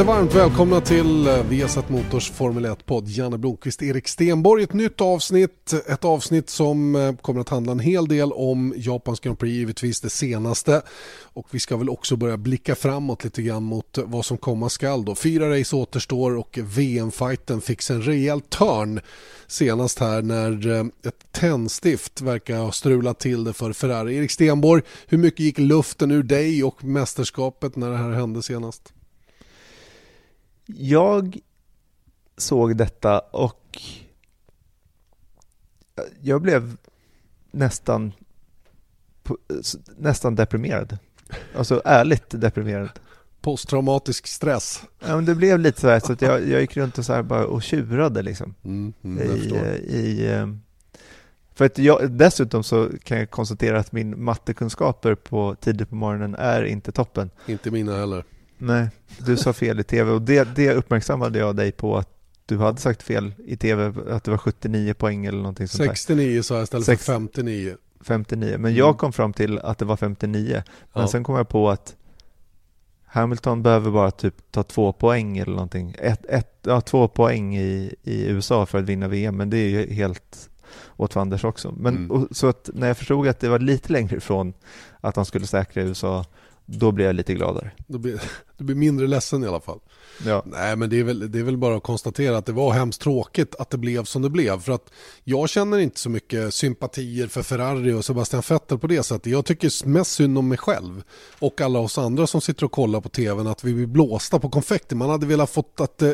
Jättevarmt välkomna till eh, Viasat Motors Formel 1-podd. Janne Blomqvist, Erik Stenborg. Ett nytt avsnitt. Ett avsnitt som eh, kommer att handla en hel del om Japans Grand Prix, givetvis det senaste. Och vi ska väl också börja blicka framåt lite grann mot vad som komma skall. Då. Fyra race återstår och VM-fighten fick en rejäl törn senast här när eh, ett tändstift verkar ha strulat till det för Ferrari. Erik Stenborg, hur mycket gick luften ur dig och mästerskapet när det här hände senast? Jag såg detta och jag blev nästan, nästan deprimerad. Alltså ärligt deprimerad. Posttraumatisk stress. Ja, men det blev lite så här så att jag, jag gick runt och, så här bara och tjurade liksom. Mm, mm, I, i, eh, för att jag, dessutom så kan jag konstatera att min mattekunskaper på tidigt på morgonen är inte toppen. Inte mina heller. Nej, du sa fel i tv och det, det uppmärksammade jag dig på att du hade sagt fel i tv, att det var 79 poäng eller någonting sånt 69 sa jag istället Sex, för 59. 59, men jag kom fram till att det var 59. Men Ja. sen kom jag på att Hamilton behöver bara typ ta två poäng eller någonting. Ett, ett, ja, två poäng i, i USA för att vinna VM, men det är ju helt åt fanders också. Men, Mm. och, så att när jag förstod att det var lite längre ifrån att han skulle säkra USA, då blev jag lite gladare. Du blir, du blir mindre ledsen i alla fall. Ja. Nej men det är, väl, det är väl bara att konstatera att det var hemskt tråkigt att det blev som det blev. För att jag känner inte så mycket sympatier för Ferrari och Sebastian Vettel på det sättet. Jag tycker mest synd om mig själv och alla oss andra som sitter och kollar på tvn att vi blir blåsta på konfetti. Man hade velat fått att eh,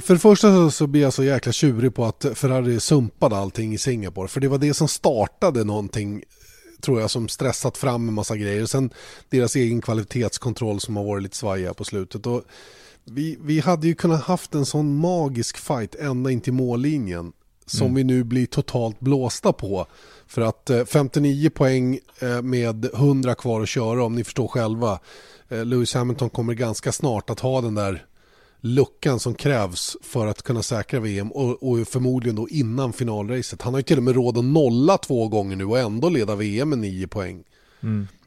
för det första så- så blir jag så jäkla tjurig på att Ferrari sumpade allting i Singapore. För det var det som startade någonting tror jag som stressat fram en massa grejer. Sen deras egen kvalitetskontroll som har varit lite svajiga på slutet. Och vi, vi hade ju kunnat haft en sån magisk fight ända in till mållinjen som vi nu blir totalt blåsta på. För att eh, 59 poäng eh, med 100 kvar att köra om ni förstår själva. Eh, Lewis Hamilton kommer ganska snart att ha den där luckan som krävs för att kunna säkra VM och, och förmodligen då innan finalracet. Han har ju till och med råd att nolla två gånger nu och ändå leda VM med 9 poäng.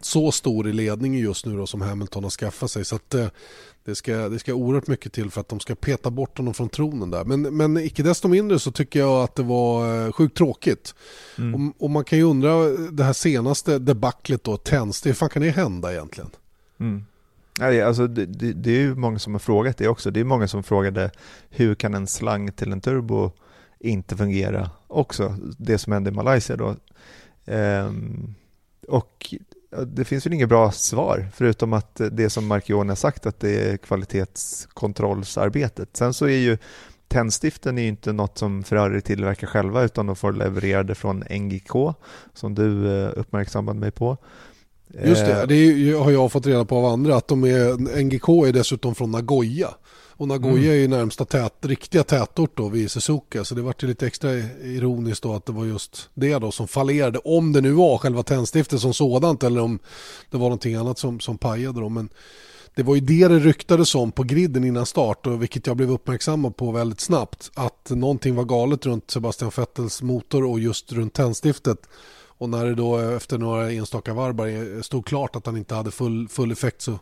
Så stor är ledningen just nu då som Hamilton har skaffat sig. Så att, eh, det, ska, det ska oerhört mycket till för att de ska peta bort honom från tronen där. Men, men icke desto mindre så tycker jag att det var eh, sjukt tråkigt. Och, och man kan ju undra det här senaste debaclet då, tänds, hur fan kan det hända egentligen? Mm. Nej, alltså det, det, det är ju många som har frågat det också. Det är många som frågade hur kan en slang till en turbo inte fungera också? Det som hände i Malaysia då. Ehm, och det finns väl inget bra svar förutom att det som Marchione har sagt att det är kvalitetskontrollsarbetet. Sen så är ju tändstiften är ju inte något som Ferrari tillverkar själva utan de får levererade från NGK som du eh, uppmärksammade mig på. Just det, Eh, det ju- har jag fått reda på av andra att de är, NGK är dessutom från Nagoya. Och Nagoya är ju närmsta tät, riktiga tätort då vid Suzuka så det vart ju lite extra ironiskt då att det var just det då som fallerade. Om det nu var själva tändstiftet som sådant eller om det var någonting annat som, som pajade då. Men det var ju det det ryktades om på griden innan start och vilket jag blev uppmärksammad på väldigt snabbt. Att någonting var galet runt Sebastian Vettels motor och just runt tändstiftet. Och när det då efter några enstaka varv bara stod klart att han inte hade full, full effekt så,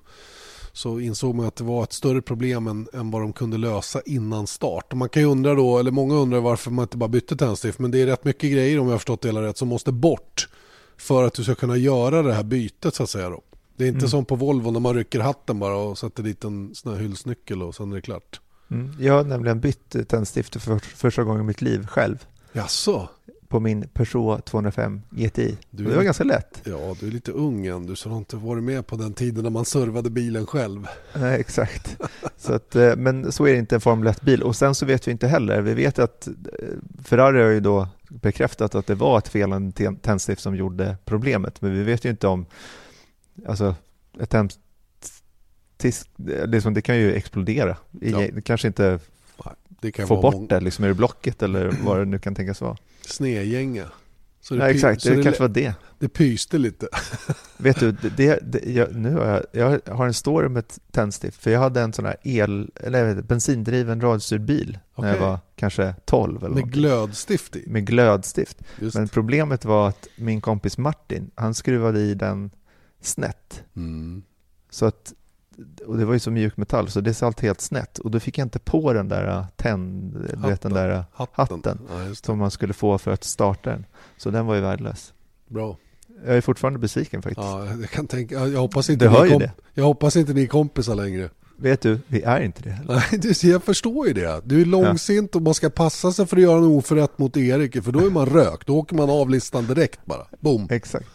så insåg man att det var ett större problem än, än vad de kunde lösa innan start. Och man kan ju undra då, eller många undrar varför man inte bara bytte tändstift. Men det är rätt mycket grejer om jag har förstått det hela rätt som måste bort för att du ska kunna göra det här bytet så att säga då. Det är inte som på Volvo när man rycker hatten bara och sätter dit en sån här hylsnyckel och sen är det klart. Mm. Jag har nämligen bytt tändstift för första gången i mitt liv själv Jaså? På min Peugeot 205 GTI. Du- det var ganska lätt. Ja, du är lite ung än du så har inte varit med på den tiden när man servade bilen själv. Nej, exakt. Så att, eh, men så är det inte en Formel 1-bil. Och sen så vet vi inte heller. Vi vet att eh, Ferrari har ju då bekräftat att det var ett felande tändstift som gjorde problemet. Men vi vet ju inte om, alltså ett tändstick, liksom, det kan ju explodera. I, Ja. Kanske inte vara bort det liksom ur blocket eller vad det nu kan tänkas vara. Snedgänga. Så det, py- exakt, så det, det, kanske var det. det pyste lite. Vet du, det, det, jag, nu har jag, jag har en story med ett tändstift, för jag hade en sån här el, eller vet, bensindriven radiostyrd bil när jag var kanske 12 eller Med något. glödstift i. med glödstift. Just. Men problemet var att min kompis Martin, han skruvade i den snett. Mm. Så att, och det var ju så mjuk metall så det satt helt snett och då fick jag inte på den där äh, tänd, du vet den Hatten. där äh, Hatten. hatten Ja, som man skulle få för att starta den. Så den var ju värdelös. Bra. Jag är fortfarande besviken faktiskt. Ja, jag kan tänka, jag hoppas inte Du ni hör ju det. Jag hoppas inte ni är kompisar längre. Vet du, vi är inte det. Nej, jag förstår ju det. Du är långsint och man ska passa sig för att göra en oförrätt mot Erik, för då är man rökt. Då åker man av listan direkt bara. Boom. Exakt.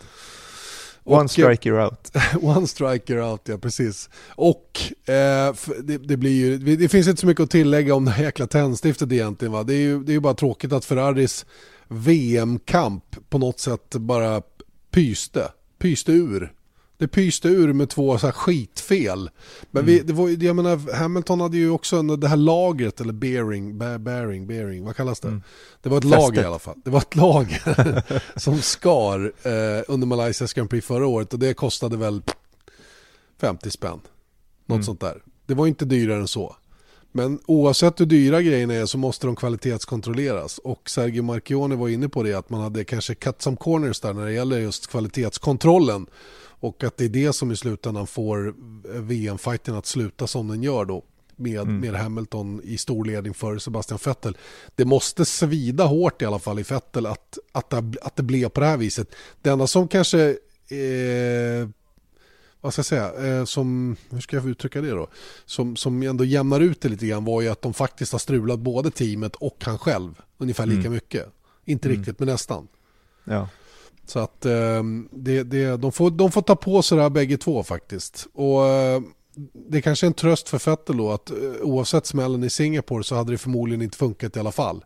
Och- One strike you're out. One striker out, ja precis. Och eh, det, det blir ju, det finns inte så mycket att tillägga om det här jäkla tändstiftet egentligen. Va? Det, är ju, det är ju bara tråkigt att Ferraris VM-kamp på något sätt bara pyste. Pyste ur. Det pyste ur med två så här skitfel. Men vi, Mm. det var, jag menar, Hamilton hade ju också en, det här lagret, eller bearing, bearing, bearing, vad kallas det? Mm. Det var ett Fästet. lager i alla fall. Det var ett lager som skar eh, under Malaysias Grand Prix förra året och det kostade väl 50 spänn. Något Mm. sånt där. Det var inte dyrare än så. Men oavsett hur dyra grejerna är så måste de kvalitetskontrolleras. Och Sergio Marchione var inne på det att man hade kanske cut some corners där när det gäller just kvalitetskontrollen. Och att det är det som i slutändan får VM-fighten att sluta som den gör då. Med, Mm. med Hamilton i stor ledning för Sebastian Vettel. Det måste svida hårt i alla fall i Vettel att, att, det, att det blev på det här viset. Det enda som kanske eh, vad ska jag säga, eh, som, hur ska jag uttrycka det då? Som, som ändå jämnar ut det lite grann var ju att de faktiskt har strulat både teamet och han själv ungefär lika Mm. mycket. Inte Mm. riktigt men nästan. Ja. Så att eh, det, det, de, får, de får ta på sig det här bägge två faktiskt. Och eh, det är kanske är en tröst för Vettel då att eh, oavsett smällen i Singapore så hade det förmodligen inte funkat i alla fall.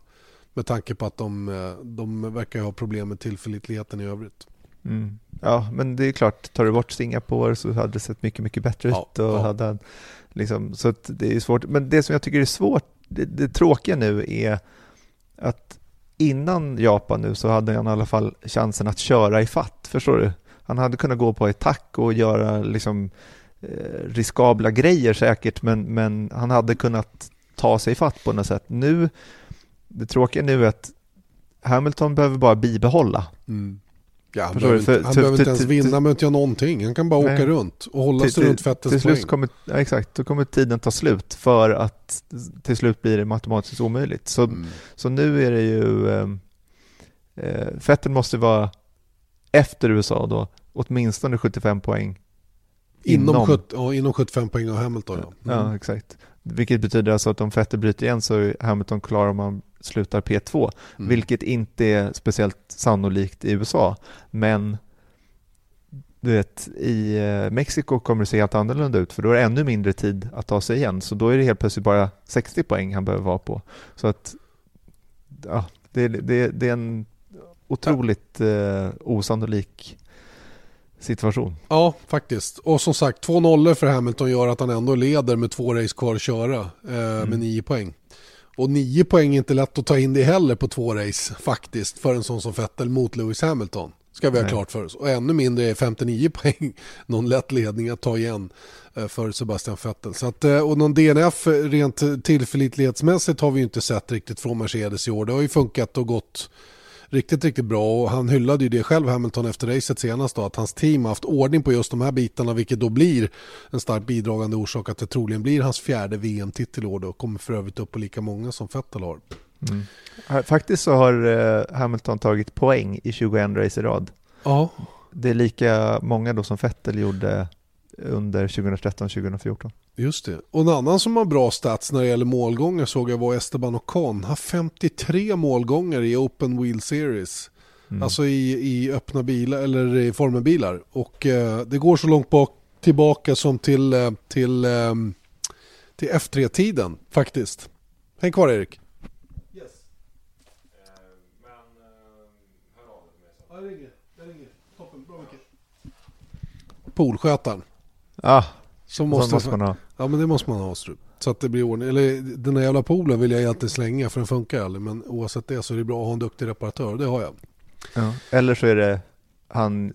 Med tanke på att de, eh, de verkar ha problem med tillförlitligheten i övrigt. Mm. Ja, men det är klart, tar du bort Singapore så hade det sett mycket, mycket bättre Ja, ut. Och ja. hade liksom, så det är svårt. Men det som jag tycker är svårt, det, det tråkiga nu är att innan Japan nu så hade han i alla fall chansen att köra i fatt, förstår du? Han hade kunnat gå på attack och göra liksom eh, riskabla grejer säkert, men, men han hade kunnat ta sig i fatt på något sätt. Nu, det tråkiga nu är att Hamilton behöver bara bibehålla mm. Ja, han behöver, inte, han behöver till- inte ens till- vinna, till- han behöver inte göra någonting. Han kan bara Nej. åka runt och hålla Till- sig till- runt till Vettels slut kommer, ja, exakt, då kommer tiden ta slut för att till slut blir det matematiskt omöjligt. Så, Mm. så nu är det ju, eh, eh, Vettel måste vara efter USA då, åtminstone 75 poäng. Inom, inom- 70, ja, inom 75 poäng av Hamilton. Ja. Ja, Mm. exakt. Vilket betyder alltså att om Vettel bryter igen så är Hamilton klar om han slutar P2, Mm. vilket inte är speciellt sannolikt i USA. Men du vet, i eh, Mexiko kommer det se helt annorlunda ut för då är det ännu mindre tid att ta sig igen. Så då är det helt plötsligt bara 60 poäng han behöver vara på. Så att ja, det, det, det är en otroligt eh, osannolik situation. Ja, faktiskt. Och som sagt, två nollor för Hamilton gör att han ändå leder med två race kvar att köra eh, med nio poäng. Och nio poäng är inte lätt att ta in det heller på två race faktiskt för en sån som Vettel mot Lewis Hamilton. Ska vi ha Nej. klart för oss. Och ännu mindre är 59 poäng någon lätt ledning att ta igen eh, för Sebastian Vettel. Så att, eh, och någon DNF rent tillförlitlighetsmässigt har vi ju inte sett riktigt från Mercedes i år. Det har ju funkat och gått riktigt, riktigt bra och han hyllade ju det själv Hamilton efter racet senast då att hans team har haft ordning på just de här bitarna vilket då blir en starkt bidragande orsak att det troligen blir hans fjärde VM-titel år då och kommer för övrigt upp på lika många som Vettel har. Här- Faktiskt så har eh, Hamilton tagit poäng i 21 race i rad. Ja, Det är lika många då som Vettel gjorde under 2013-2014. just det. Och en annan som har bra stats när det gäller målgångar såg jag var Esteban Ocon. Har 53 målgångar i Open Wheel Series. Mm. Alltså i, i öppna bilar eller i formelbilar. Och eh, det går så långt bak, tillbaka som till, eh, till, eh, till F3-tiden faktiskt. Häng kvar Erik. Polskötaren. Ja, Så så måste, måste man ha. Ja men det måste man ha Strup. Så att det blir ordning. Eller den där jävla poolen vill jag egentligen slänga för den funkar aldrig. Men oavsett det så är det bra att ha en duktig reparatör. Det har jag. Ja. Eller så är det, han,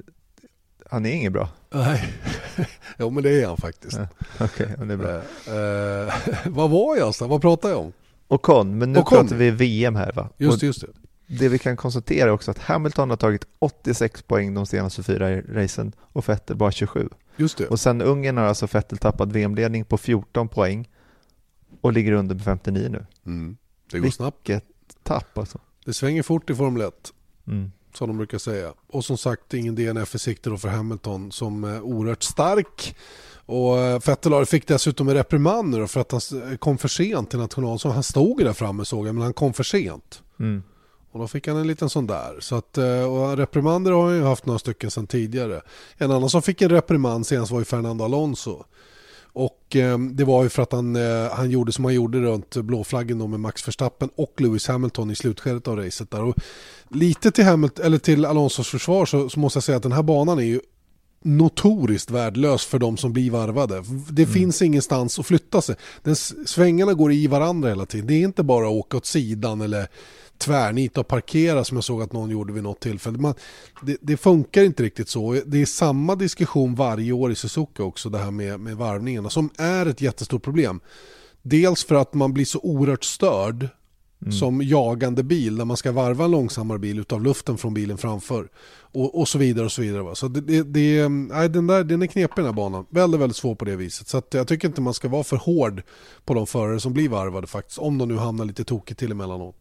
han är inget bra. Nej. jo men det är han faktiskt. Ja. Okej, men det är bra. Eh, eh, vad var jag så? Vad pratade jag om? Ocon, men nu Ocon. pratar vi VM här va? Just det, just det. det vi kan konstatera är också att Hamilton har tagit 86 poäng de senaste fyra racen och Vettel bara 27. Just det. Och sen Ungern har alltså Vettel tappat VM-ledning på 14 poäng och ligger under med 59 nu. Mm. Det går Vilket snabbt. tapp alltså. Det svänger fort i Formel 1. Mm. Som de brukar säga. Och som sagt ingen DNF i sikte då för Hamilton som är oerhört stark. Och eh, Vettel fick dessutom en reprimand nu för att han kom för sent till nationalsången. Han stod ju där framme såg jag men han kom för sent. Mm. Och då fick han en liten sån där. Så att, eh, och reprimander har han ju haft några stycken sedan tidigare. En annan som fick en reprimand senast var ju Fernando Alonso. Och eh, det var ju för att han, eh, han gjorde som han gjorde runt blåflaggen då med Max Verstappen och Lewis Hamilton i slutskedet av racet där. Och lite till, Hamilton, eller till Alonsos försvar så, så måste jag säga att den här banan är ju notoriskt värdelös för de som blir varvade. Det finns ingenstans att flytta sig. Den, svängarna går i varandra hela tiden. Det är inte bara att åka åt sidan eller tvärnita och parkera som jag såg att någon gjorde vid något tillfälle. Man, det, det funkar inte riktigt så. Det är samma diskussion varje år i Suzuka också, det här med, med varvningarna, som är ett jättestort problem. Dels för att man blir så oerhört störd som jagande bil när man ska varva en långsammare bil utav luften från bilen framför. Och, och så vidare och så vidare. Va? Så det, det, det, nej, den, där, den är knepig den här banan. Väldigt, väldigt svår på det viset. Så jag tycker inte man ska vara för hård på de förare som blir varvade faktiskt. Om de nu hamnar lite tokigt till emellanåt.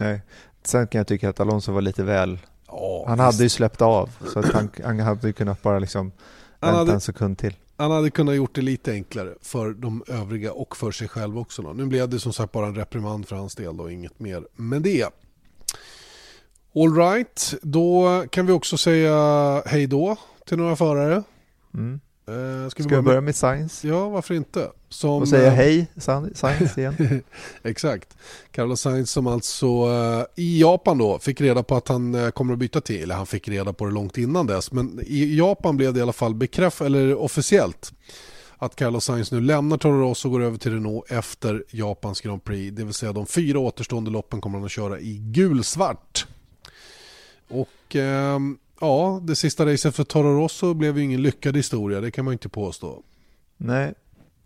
Nej. Sen kan jag tycka att Alonso var lite väl, Ja, han hade ju släppt av så att han, han hade ju kunnat bara liksom vänta hade- en sekund till. Han hade kunnat gjort det lite enklare för de övriga och för sig själv också. Då. Nu blev det som sagt bara en reprimand för hans del och inget mer. Men det. All right, då kan vi också säga hej då till några förare. Mm. Eh, ska Ska vi börja med Science Ja, varför inte? Som, och säga eh, hej Science igen? Exakt. Carlos Sainz som alltså eh, i Japan då fick reda på att han eh, kommer att byta till, eller han fick reda på det långt innan dess, men i Japan blev det i alla fall bekräftat, eller officiellt, att Carlos Sainz nu lämnar Toro Rosso och går över till Renault efter Japans Grand Prix. Det vill säga de fyra återstående loppen kommer han att köra i gulsvart. Och ehm, ja, det sista racet för Toro Rosso blev ju ingen lyckad historia, det kan man inte påstå. Nej,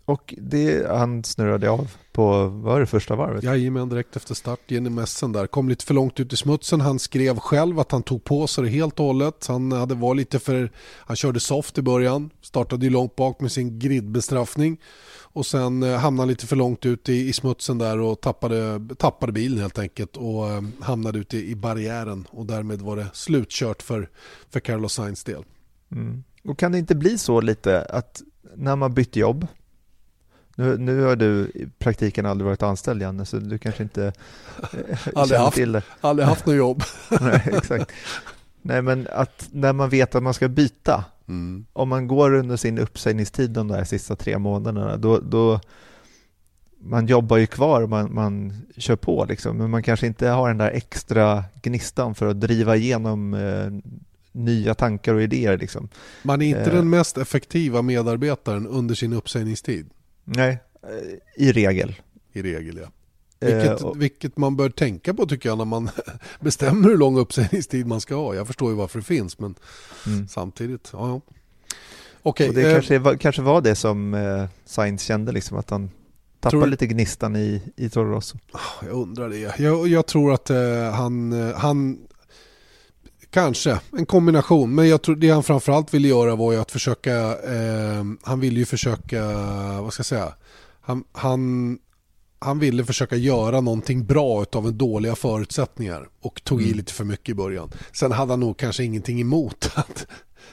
och det, han snurrade av på, vad var det första varvet? Jajamän, direkt efter start genom mässen där. Kom lite för långt ut i smutsen. Han skrev själv att han tog på sig det helt och hållet. Han hade var lite för... Han körde soft i början. Startade ju långt bak med sin gridbestraffning. Och sen eh, hamnade lite för långt ut i, i smutsen där och tappade, tappade bilen helt enkelt. Och eh, hamnade ute i, i barriären. Och därmed var det slutkört för, för Carlos Sainz del. Mm. Och kan det inte bli så lite att när man bytt jobb, nu, nu har du i praktiken aldrig varit anställd Janne, så du kanske inte eh, Aldrig känner haft. till det. Aldrig haft något jobb. Nej, exakt. Nej, men att när man vet att man ska byta, Mm. om man går under sin uppsägningstid de där sista tre månaderna, då, då man jobbar ju kvar, man, man kör på liksom, men man kanske inte har den där extra gnistan för att driva igenom eh, nya tankar och idéer liksom. Man är inte Eh. den mest effektiva medarbetaren under sin uppsägningstid. Nej, eh, i regel. I regel ja. Eh, Vilket, och- vilket man bör tänka på tycker jag när man bestämmer hur lång uppsägningstid man ska ha. Jag förstår ju varför det finns men Mm. samtidigt, ja ja. Okej, Och det eh, kanske, var, kanske var det som eh, Sainz kände, liksom, att han tappade lite gnistan i, i Toro Rosso. jag undrar det. Jag, jag tror att eh, han, eh, han, kanske en kombination, men jag tror det han framförallt ville göra var ju att försöka, eh, han ville ju försöka, vad ska jag säga, han, han, han ville försöka göra någonting bra av dåliga förutsättningar och tog i Mm. lite för mycket i början. Sen hade han nog kanske ingenting emot att,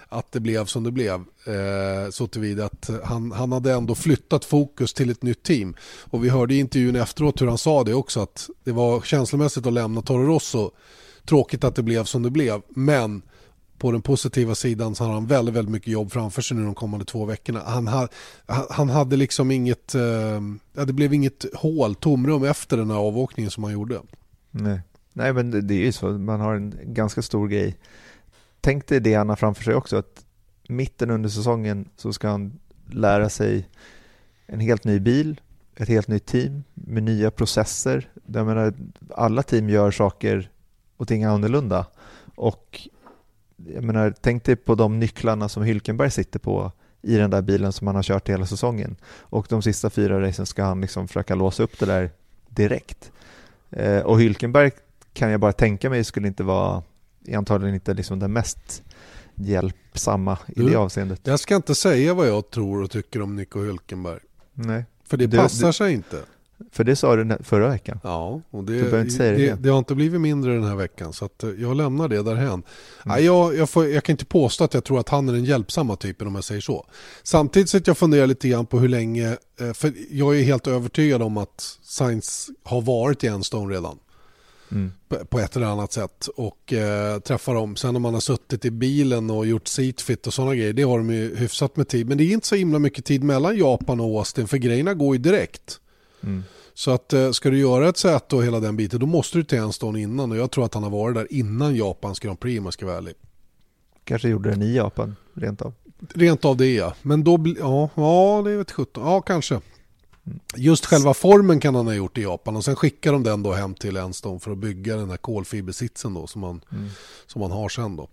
att det blev som det blev. Eh, så tillvida att han, han hade ändå flyttat fokus till ett nytt team. Och vi hörde i intervjun efteråt hur han sa det också att det var känslomässigt att lämna Toro Rosso. Tråkigt att det blev som det blev, men på den positiva sidan så har han väldigt, väldigt mycket jobb framför sig nu de kommande två veckorna. Han, ha, han hade liksom inget, eh, ja, det blev inget hål, tomrum efter den här avåkningen som han gjorde. Nej. Nej, men det, det är ju så, man har en ganska stor grej. Tänk dig det han har framför sig också, att mitten under säsongen så ska han lära sig en helt ny bil, ett helt nytt team med nya processer. Jag menar, alla team gör saker och ting annorlunda. Och jag menar, tänk dig på de nycklarna som Hylkenberg sitter på i den där bilen som han har kört hela säsongen. Och de sista fyra racen ska han liksom försöka låsa upp det där direkt. Eh, och Hylkenberg kan jag bara tänka mig skulle inte vara, är antagligen inte liksom den mest hjälpsamma i Du, det avseendet. Jag ska inte säga vad jag tror och tycker om Nico Hülkenberg. Nej, För det Du- passar du- sig inte. För det sa du förra veckan. Ja, och Du det, behöver inte säga det det, det har inte blivit mindre den här veckan så eh, jag lämnar det därhen. Mm. Nej, jag, jag, får, jag kan inte påstå att jag tror att han är den hjälpsamma typen om jag säger så. Samtidigt så att jag funderar lite grann på hur länge, eh, för jag är helt övertygad om att Sainz har varit i Enstone redan Mm. på- ett eller annat sätt och eh, träffar dem. Sen om man har suttit i bilen och gjort seatfit och sådana grejer, det har de ju hyfsat med tid. Men det är inte så himla mycket tid mellan Japan och Austin för grejerna går ju direkt. Mm. Så att eh, ska du göra ett säte och hela den biten då måste du till Enstone innan och jag tror att han har varit där innan Japans Grand Prix om jag ska vara ärlig. Kanske gjorde den i Japan, rent av. Rent av det ja. Men då ja, ja det vet 17. Ja kanske. Just själva formen kan han ha gjort i Japan och sen skickar de den då hem till Enstone för att bygga den här kolfibersitsen då som man, Mm. som man har sen då.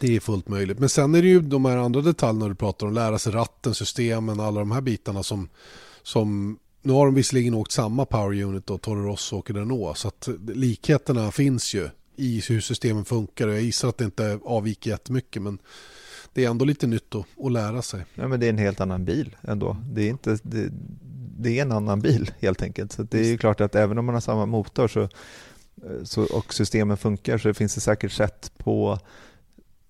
Det är fullt möjligt. Men sen är det ju de här andra detaljerna du pratar om, lära sig ratten, systemen, alla de här bitarna som, som nu har de visserligen åkt samma power unit då, Toro Rosso och Renault, så att likheterna finns ju i hur systemen funkar och jag gissar att det inte avviker jättemycket men det är ändå lite nytt att, att lära sig. Ja, men det är en helt annan bil ändå. Det är, inte, det, det är en annan bil helt enkelt. Så det är ju klart att även om man har samma motor så, så, och systemen funkar så finns det säkert sätt på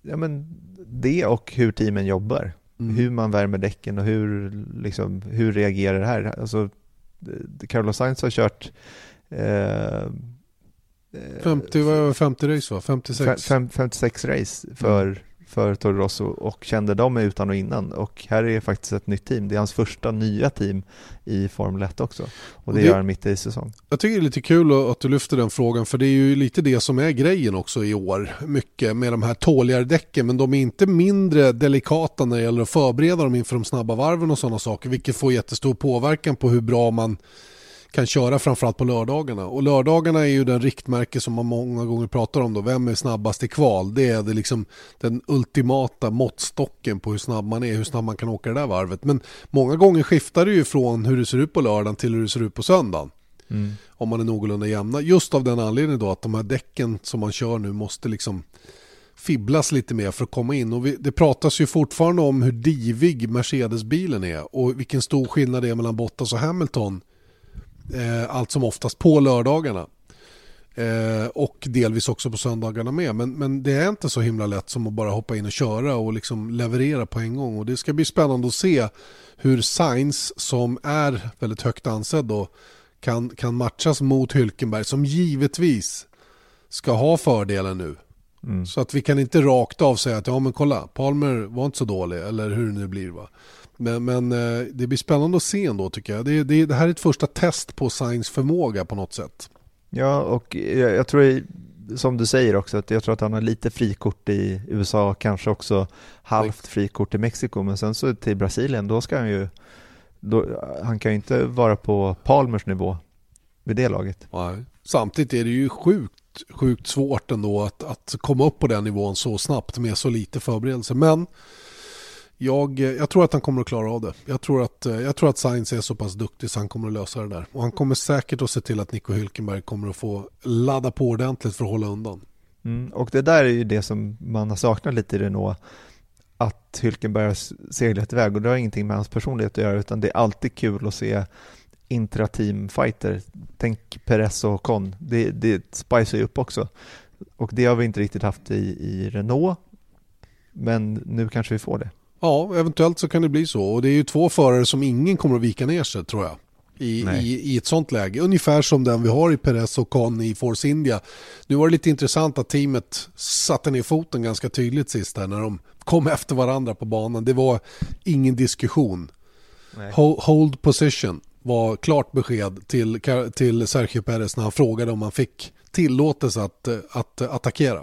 ja, men det och hur teamen jobbar. Mm. Hur man värmer däcken och hur, liksom, hur reagerar det här. Alltså, Carlos Sainz har kört eh, 50, vad är det, 50 race va? 56? Fem, 56 race för, för Toro Rosso och kände dem utan och innan. Och här är faktiskt ett nytt team. Det är hans första nya team i Formel 1 också. Och det, det- gör han mitt i säsong. Jag tycker det är lite kul att du lyfter den frågan för det är ju lite det som är grejen också i år. Mycket med de här tåligare däcken men de är inte mindre delikata när det gäller att förbereda dem inför de snabba varven och sådana saker vilket får jättestor påverkan på hur bra man kan köra framförallt på lördagarna. Och lördagarna är ju den riktmärke som man många gånger pratar om då. Vem är snabbast i kval? Det är det liksom den ultimata måttstocken på hur snabb man är, hur snabb man kan åka det där varvet. Men många gånger skiftar det ju från hur det ser ut på lördagen till hur det ser ut på söndagen om man är någorlunda jämna. Just av den anledningen då att de här däcken som man kör nu måste liksom fibblas lite mer för att komma in. Och vi, det pratas ju fortfarande om hur divig Mercedes-bilen är och vilken stor skillnad det är mellan Bottas och Hamilton. Eh, allt som oftast på lördagarna. Eh, och delvis också på söndagarna med. Men, men det är inte så himla lätt som att bara hoppa in och köra och liksom leverera på en gång. Och det ska bli spännande att se hur Sainz som är väldigt högt ansedd då kan, kan matchas mot Hülkenberg som givetvis ska ha fördelen nu. Mm. Så att vi kan inte rakt av säga att ja men kolla, Palmer var inte så dålig eller hur det nu blir va. Men, men eh, det blir spännande att se ändå tycker jag. Det, det, det här är ett första test på Sainz förmåga på något sätt. Ja, och jag, jag tror, som du säger också, att jag tror att han har lite frikort i USA, kanske också halvt frikort i Mexiko, men sen så till Brasilien, då ska han ju, då, han kan ju inte vara på Palmers nivå vid det laget. Nej. Samtidigt är det ju sjukt, sjukt svårt ändå att, att komma upp på den nivån så snabbt med så lite förberedelse. Men jag, jag tror att han kommer att klara av det. Jag tror att, jag tror att Sainz är så pass duktig så han kommer att lösa det där. Och han kommer säkert att se till att Nico Hülkenberg kommer att få ladda på ordentligt för att hålla undan. Mm, och det där är ju det som man har saknat lite i Renault, att Hylkenberg har seglat iväg och det har ingenting med hans personlighet att göra utan det är alltid kul att se intrateam-fighter. Tänk Perez och Con, det, det spicar ju upp också. Och det har vi inte riktigt haft i, i Renault, men nu kanske vi får det. Ja, eventuellt så kan det bli så. Och det är ju två förare som ingen kommer att vika ner sig tror jag. I, i, I ett sånt läge. Ungefär som den vi har i Perez och Con i Force India. Nu var det lite intressant att teamet satte ner foten ganska tydligt sist här när de kom efter varandra på banan. Det var ingen diskussion. Ho- Hold position var klart besked till, till Sergio Perez när han frågade om han fick tillåtelse att, att attackera.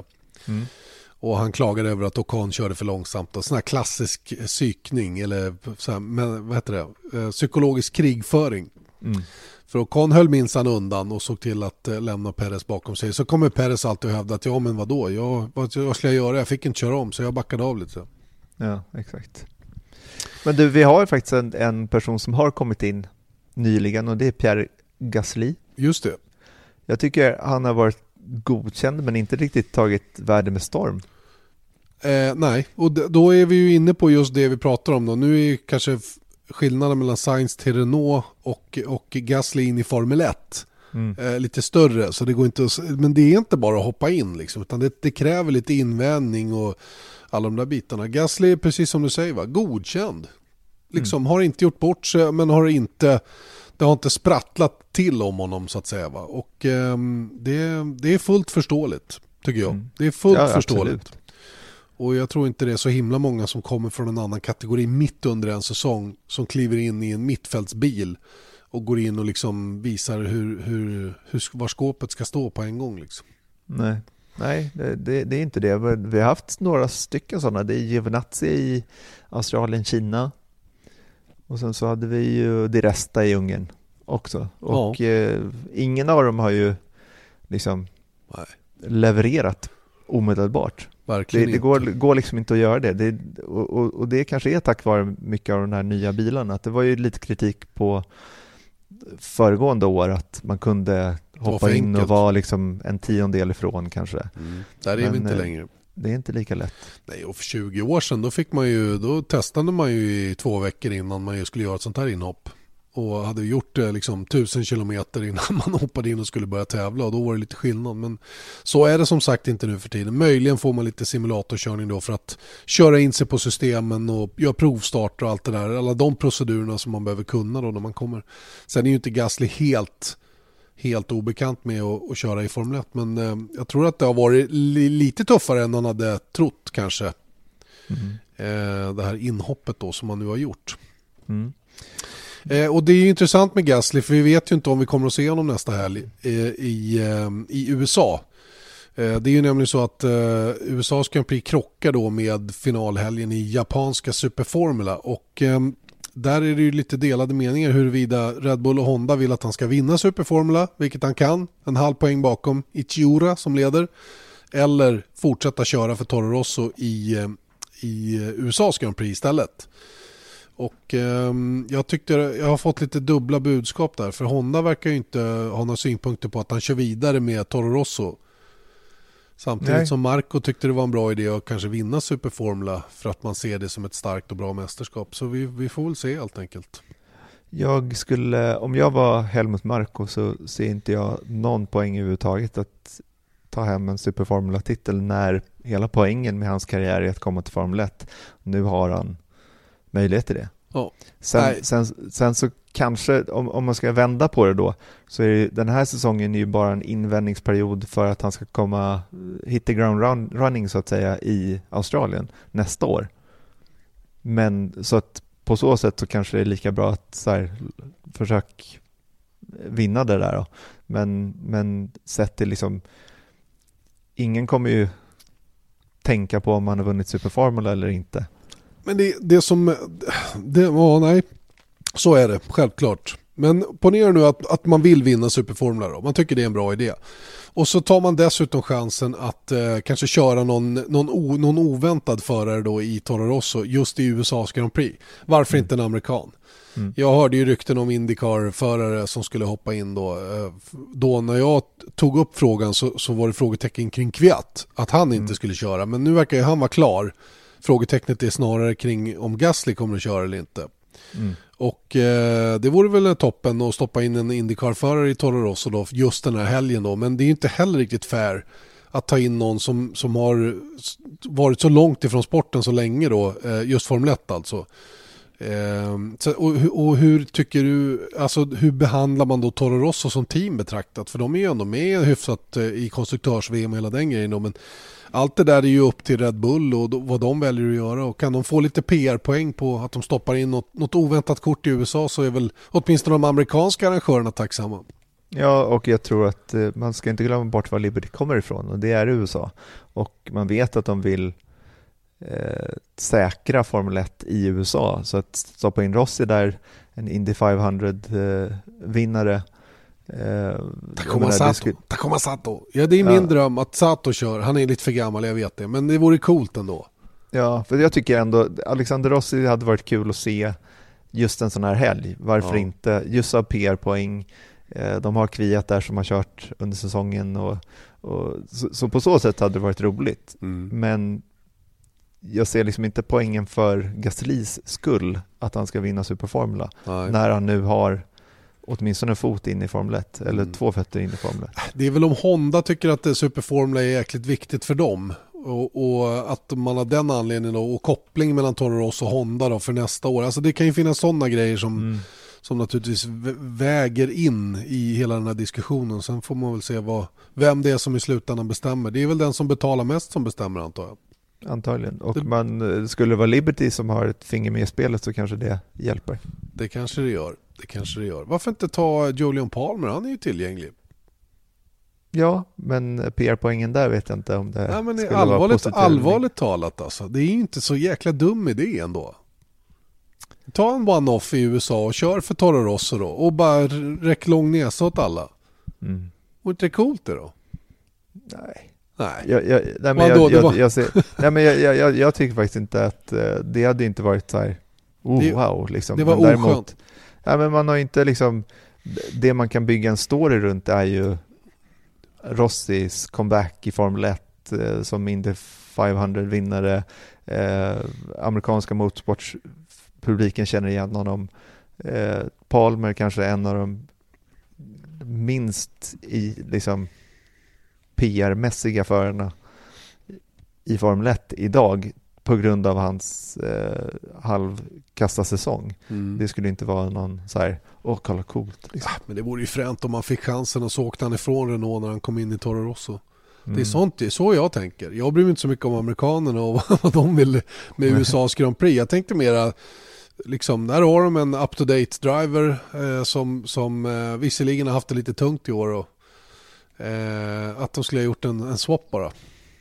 Och han klagade över att Ocon körde för långsamt. Och sån här klassisk psykning eller så här, men, vad heter det? Eh, psykologisk krigföring. Mm. För Ocon höll minsann undan och såg till att eh, lämna Perez bakom sig. Så kommer Perez alltid att hävda att ja men vadå, jag, vad, vad skulle jag göra? Jag fick inte köra om så jag backade av lite. Ja, exakt. Men du, vi har faktiskt en, en person som har kommit in nyligen och det är Pierre Gasly. Just det. Jag tycker han har varit godkänd men inte riktigt tagit värde med storm. Eh, nej, och då är vi ju inne på just det vi pratar om då. Nu är kanske skillnaden mellan Sainz till Renault och, och Gasly in i Formel 1 Mm. eh, lite större. Så det går inte att, men det är inte bara att hoppa in liksom, utan det, det kräver lite invändning och alla de där bitarna. Gasly är precis som du säger, va? godkänd. Liksom har inte gjort bort sig, men har inte, det har inte sprattlat till om honom så att säga. Va? Och ehm, det, det är fullt förståeligt, tycker jag. Mm. Det är fullt Ja, förståeligt. absolut. Och jag tror inte det är så himla många som kommer från en annan kategori mitt under en säsong som kliver in i en mittfältsbil och går in och liksom visar hur, hur, hur, var skåpet ska stå på en gång. Liksom. Nej, Nej det, det, det är inte det. Vi har haft några stycken sådana. Det är Giovinazzi i Australien, Kina. Och sen så hade vi ju Di Resta i Ungern också. Och eh, ingen av dem har ju liksom Nej, levererat omedelbart. Det, verkligen det inte. går, går liksom inte att göra det. det och, och, och det kanske är tack vare mycket av de här nya bilarna. Att det var ju lite kritik på föregående år att man kunde hoppa in och vara liksom en tiondel ifrån kanske. Mm. Där är vi Men, inte eh, längre. Det är inte lika lätt. Nej, och för 20 år sedan då, fick man ju, då testade man ju i två veckor innan man ju skulle göra ett sånt här inhopp. Och hade gjort det liksom tusen kilometer innan man hoppade in och skulle börja tävla och då var det lite skillnad. Men så är det som sagt inte nu för tiden. Möjligen får man lite simulatorkörning då för att köra in sig på systemen och göra provstart och allt det där. Alla de procedurerna som man behöver kunna då när man kommer. Sen är ju inte Gasly helt helt obekant med att, att köra i Formel 1 men eh, jag tror att det har varit li, lite tuffare än han hade trott kanske. Eh, det här inhoppet då som han nu har gjort. Mm. Eh, och det är ju intressant med Gasly för vi vet ju inte om vi kommer att se honom nästa helg eh, i, eh, i USA. Eh, det är ju nämligen så att eh, USAs Grand Prix krockar då med finalhelgen i japanska Superformula och eh, där är det ju lite delade meningar huruvida Red Bull och Honda vill att han ska vinna Superformula, vilket han kan, en halv poäng bakom Ichiura som leder, eller fortsätta köra för Toro Rosso i, eh, i eh, USAs Grand Prix istället. Och ehm, jag tyckte jag har fått lite dubbla budskap där för Honda verkar ju inte ha några synpunkter på att han kör vidare med Toro Rosso. Samtidigt Nej. som Marco tyckte det var en bra idé att kanske vinna Superformula för att man ser det som ett starkt och bra mästerskap. Så vi, vi får väl se helt enkelt. Jag skulle, om jag var Helmut Marko så ser inte jag någon poäng överhuvudtaget att ta hem en Superformula-titel när hela poängen med hans karriär är att komma till Formel 1. Nu har han möjlighet till det. Ja. Sen, sen, sen så kanske, om, om man ska vända på det då, så är det, den här säsongen är ju bara en invändningsperiod för att han ska komma, hit the ground run, running så att säga i Australien nästa år. Men så att på så sätt så kanske det är lika bra att så här, försök vinna det där då. Men, men sett till liksom, ingen kommer ju tänka på om man har vunnit Superformula eller inte. Men det, det som, det, ja nej, så är det självklart. Men ponera nu att, att man vill vinna Superformula då, man tycker det är en bra idé. Och så tar man dessutom chansen att eh, kanske köra någon, någon, o, någon oväntad förare då i Toro Rosso just i USAs Grand Prix. Varför inte en amerikan? Mm. Jag hörde ju rykten om Indycar-förare som skulle hoppa in då. Eh, Då när jag tog upp frågan så, så var det frågetecken kring Kviat. Att han inte skulle köra. Men nu verkar ju han vara klar. Frågetecknet är snarare kring om Gasly kommer att köra eller inte. Mm. Och eh, det vore väl toppen att stoppa in en Indycar-förare i Toro Rosso då just den här helgen då. Men det är ju inte heller riktigt fair att ta in någon som, som har varit så långt ifrån sporten så länge då, eh, just Formel 1 alltså. Eh, så, och, och hur tycker du, alltså hur behandlar man då Toro Rosso som team betraktat? För de är ju ändå med hyfsat eh, i konstruktörs-VM och hela den grejen då, men allt det där är ju upp till Red Bull och då, vad de väljer att göra och kan de få lite PR-poäng på att de stoppar in något, något oväntat kort i USA så är väl åtminstone de amerikanska arrangörerna tacksamma. Ja, och jag tror att eh, man ska inte glömma bort var Liberty kommer ifrån och det är USA. Och man vet att de vill eh, säkra Formel 1 i USA. Så att stoppa in Rossi där, en Indy 500-vinnare. Eh, Takuma Sato. Takuma Sato. Ja, det är min Ja. dröm att Sato kör. Han är lite för gammal, jag vet det. Men det vore coolt ändå. Ja, för jag tycker ändå Alexander Rossi hade varit kul att se just en sån här helg. Varför Ja. inte? Just av PR-poäng. Eh, De har Kviat där som har kört under säsongen och, och så, så på så sätt hade det varit roligt. Men jag ser liksom inte poängen för Gaslis skull att han ska vinna Superformula Nej. när han nu har åtminstone en fot in i Formel 1 eller Mm. två fötter in i Formel 1. Det är väl om Honda tycker att det Superformula är jäkligt viktigt för dem. Och, och att man har den anledningen då, och koppling mellan Toro Rosso och Honda då för nästa år. Alltså det kan ju finnas sådana grejer som, Mm. som naturligtvis vä- väger in i hela den här diskussionen. Sen får man väl se vad, vem det är som i slutändan bestämmer. Det är väl den som betalar mest som bestämmer antar jag. Antagligen. Och Det- man, eh, skulle det vara Liberty som har ett finger med i spelet så kanske det hjälper. Det kanske det gör. Det kanske det gör. Varför inte ta Julian Palmer? Han är ju tillgänglig. Ja, men PR-poängen där vet jag inte om det Nej, men det är allvarligt, allvarligt talat alltså. Det är ju inte så jäkla dum idé ändå. Ta en one-off i USA och kör för Toro Rosso då. Och bara räck lång näsa åt alla. Mm. Vore inte coolt det då? Nej. Nej. Jag, jag, nej, men Vadå, jag, det jag, var- jag, ser, nej, men jag, jag, jag, jag tycker faktiskt inte att eh, det hade inte varit så här, oh, wow, liksom. Det var Men däremot- oskönt. Nej, men man har inte liksom, det man kan bygga en story runt är ju Rossis comeback i Formel 1 eh, som Indy 500-vinnare, eh, amerikanska motorsportspubliken känner igen honom, eh, Palmer kanske är en av de minst i liksom PR-mässiga förarna i Formel 1 idag på grund av hans eh, halvkasta säsong. Mm. Det skulle inte vara någon så här, åh kolla coolt. Liksom. Ah, Men det vore ju fränt om man fick chansen och så åkte han ifrån Renault när han kom in i Toro Rosso. Det är Mm. sånt, det är så jag tänker. Jag bryr mig inte så mycket om amerikanerna och vad de vill med. USAs Grand Prix. Jag tänkte mera, liksom, där har de en up-to-date driver eh, som, som eh, visserligen har haft det lite tungt i år. Och, eh, att de skulle ha gjort en, en swap bara.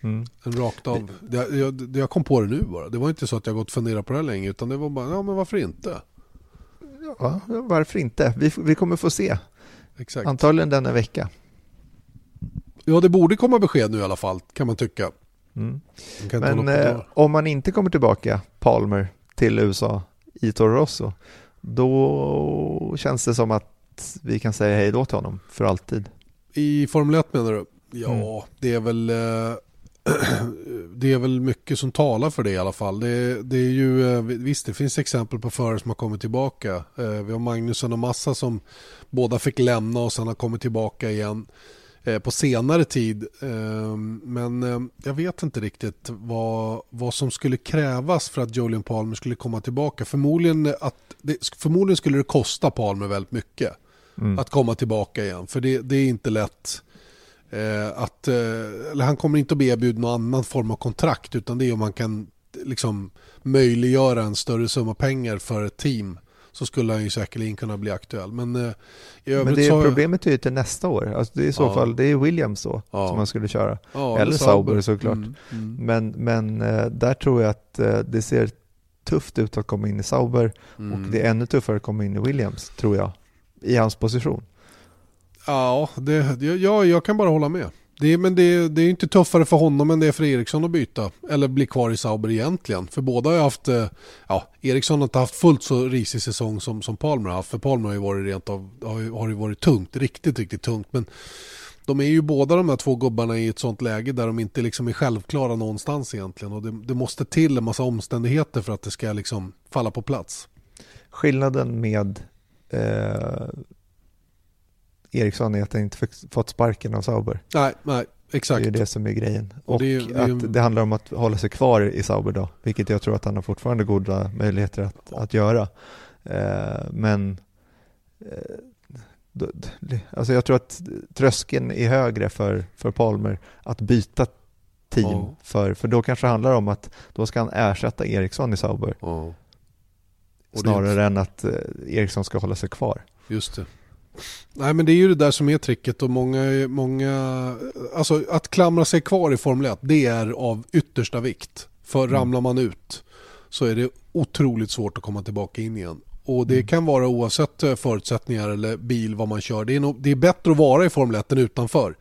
Mm. En rakt av. Det, jag, det, jag kom på det nu bara. Det var inte så att jag gått och funderat på det här länge. Utan det var bara, ja men varför inte? Ja, varför inte? Vi, vi kommer få se. Exakt. Antagligen denna vecka. Ja det borde komma besked nu i alla fall kan man tycka. Mm. Men eh, om man inte kommer tillbaka, Palmer, till USA i Toro Rosso, då känns det som att vi kan säga hej då till honom för alltid. I Formel 1 menar du? Ja, Mm. det är väl eh, det är väl mycket som talar för det i alla fall. Det, det är ju, eh, visst det finns exempel på förare som har kommit tillbaka. Eh, Vi har Magnusson och Massa som båda fick lämna och sen har kommit tillbaka igen på senare tid. Men jag vet inte riktigt vad, vad som skulle krävas för att Julian Palmer skulle komma tillbaka. Förmodligen, att förmodligen skulle det kosta Palmer väldigt mycket Mm. att komma tillbaka igen. För det, det är inte lätt. Eh, att, eh, eller han kommer inte att bli erbjuden någon annan form av kontrakt utan det är om man kan liksom, möjliggöra en större summa pengar för ett team så skulle han ju säkerligen kunna bli aktuell. Men eh, Men det så... är problemet är ju till nästa år. Alltså det är i så Ja. fall, det är Williams då Ja. som man skulle köra. ja, eller Sauber såklart. Mm, mm, Men, men eh, där tror jag att eh, det ser tufft ut att komma in i Sauber mm. och det är ännu tuffare att komma in i Williams, tror jag, i hans position. Ja, det, det- ja, jag kan bara hålla med. Det är, men det, det är inte tuffare för honom än det är för Eriksson att byta. Eller bli kvar i Sauber egentligen. För båda har ju haft, eh, ja, Eriksson har inte haft fullt så risig säsong som, som Palmer har haft. För Palmer har ju varit rent av, har har ju varit tungt, riktigt, riktigt tungt. Men de är ju båda de här två gubbarna i ett sånt läge där de inte liksom är självklara någonstans egentligen. Och det, det måste till en massa omständigheter för att det ska liksom falla på plats. Skillnaden med eh, Eriksson är att han inte fått sparken av Sauber. Nej, nej, exakt. Det är ju det som är grejen. Och Och, det är ju- det är att det handlar om att hålla sig kvar i Sauber då, vilket jag tror att han har fortfarande goda möjligheter att, att göra. Eh, men eh, alltså jag tror att tröskeln är högre för, för Palmer att byta team, Ja. för, för då kanske det handlar om att då ska han ersätta Eriksson i Sauber, Ja. Och det- snarare än att eh, Eriksson ska hålla sig kvar. Just det. Nej men det är ju det där som är tricket och många, många, alltså att klamra sig kvar i Formel 1 det är av yttersta vikt. För Mm. ramlar man ut så är det otroligt svårt att komma tillbaka in igen. Och det Mm. kan vara oavsett eh, förutsättningar eller bil vad man kör. Det är, nog, det är bättre att vara i Formel 1 än utanför.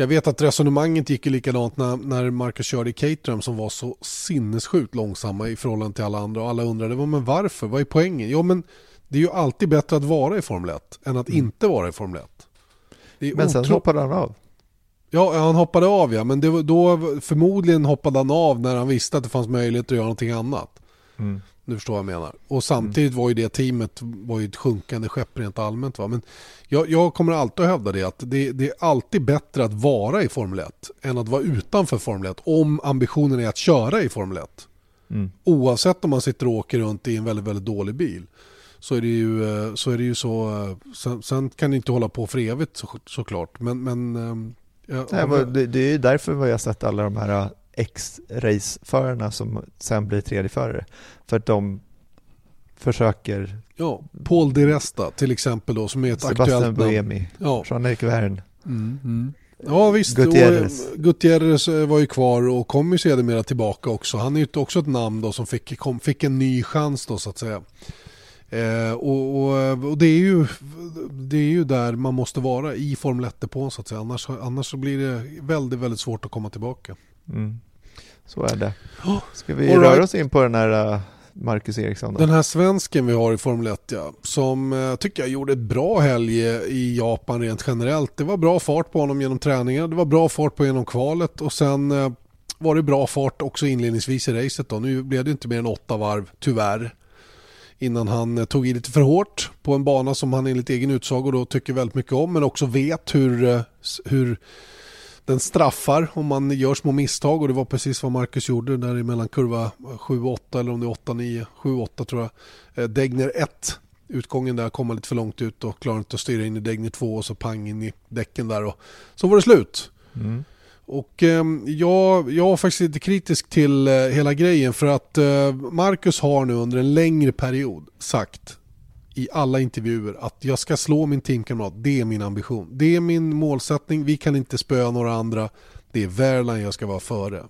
Jag vet att resonemanget gick ju likadant när, när Marcus körde i Caterham som var så sinnessjukt långsamma i förhållande till alla andra. Och alla undrade "Vad, men varför, vad är poängen? Ja men det är ju alltid bättre att vara i Formel 1 än att inte vara i Formel 1. Det är Men sen otro- hoppade han av. Ja, han hoppade av ja, men var, då förmodligen hoppade han av när han visste att det fanns möjlighet att göra någonting annat. Mm. Du förstår vad jag menar. Och samtidigt var ju det teamet var ju ett sjunkande skepp rent allmänt. Va? Men jag, jag kommer alltid att hävda det att det, det är alltid bättre att vara i Formel 1 än att vara utanför Formel 1 om ambitionen är att köra i Formel 1. Mm. Oavsett om man sitter och åker runt i en väldigt, väldigt dålig bil. Så är det ju eh, så. Är det ju så eh, sen, sen kan det inte hålla på för evigt så, såklart. Men, men ehm, ja, Nej, det, är ju därför vi har sett alla de här X-raceförarna som sen blir tredjeförare. För att de försöker, ja, Paul Di Resta till exempel då som är ett Sebastian aktuellt namn. Buemi, Ja. Jean-Erik Verne. Mm, mm. Ja visst, Gutierrez. Och, Gutierrez eh, var ju kvar och kom ju sedermera tillbaka också. Han är ju också ett namn då som fick, kom, fick en ny chans då så att säga. Eh, och, och, och det, är ju, det är ju där man måste vara i Formel 1-depån så att säga. Annars, annars så blir det väldigt, väldigt svårt att komma tillbaka. Mm. Så är det. Oh, Ska vi all röra right. oss in på den här äh, Marcus Eriksson då? Den här svensken vi har i Formel 1 ja, som eh, tycker jag gjorde ett bra helg i Japan rent generellt. Det var bra fart på honom genom träningen, det var bra fart på genom kvalet och sen eh, var det bra fart också inledningsvis i racet. Då. Nu blev det inte mer än åtta varv, tyvärr. Innan han eh, tog i lite för hårt på en bana som han enligt egen utsago då tycker väldigt mycket om men också vet hur, eh, hur den straffar om man gör små misstag och det var precis vad Marcus gjorde där mellan kurva 7-8 eller om det är 8-9, 7-8 tror jag. Eh, Degner 1, utgången där kom lite för långt ut och klarade inte att styra in i Degner 2 och så pang in i däcken där och så var det slut. Mm. Och eh, jag, jag var faktiskt lite kritisk till eh, hela grejen för att eh, Marcus har nu under en längre period sagt i alla intervjuer att jag ska slå min teamkamrat. Det är min ambition. Det är min målsättning. Vi kan inte spöa några andra. Det är Verline jag ska vara före.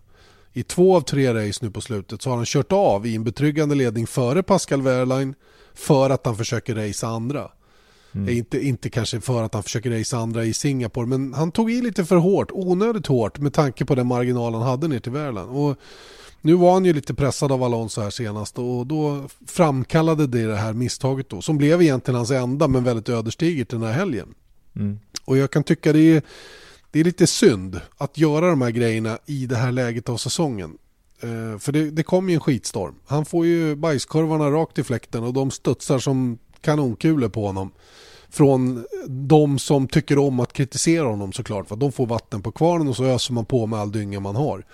I två av tre race nu på slutet så har han kört av i en betryggande ledning före Pascal Wehrlein för att han försöker racea andra. Mm. Eh, Inte, inte kanske för att han försöker racea andra i Singapore men han tog i lite för hårt, onödigt hårt med tanke på den marginal han hade ner till Wehrlein. Och nu var han ju lite pressad av Alonso här senast och då framkallade det det här misstaget då som blev egentligen hans enda men väldigt ödesdigert den här helgen. Mm. Och jag kan tycka det är, det är lite synd att göra de här grejerna i det här läget av säsongen. Eh, för det, det kommer ju en skitstorm. Han får ju bajskorvarna rakt i fläkten och de studsar som kanonkulor på honom. Från de som tycker om att kritisera honom såklart. För de får vatten på kvarnen och så öser man på med all dynga man har.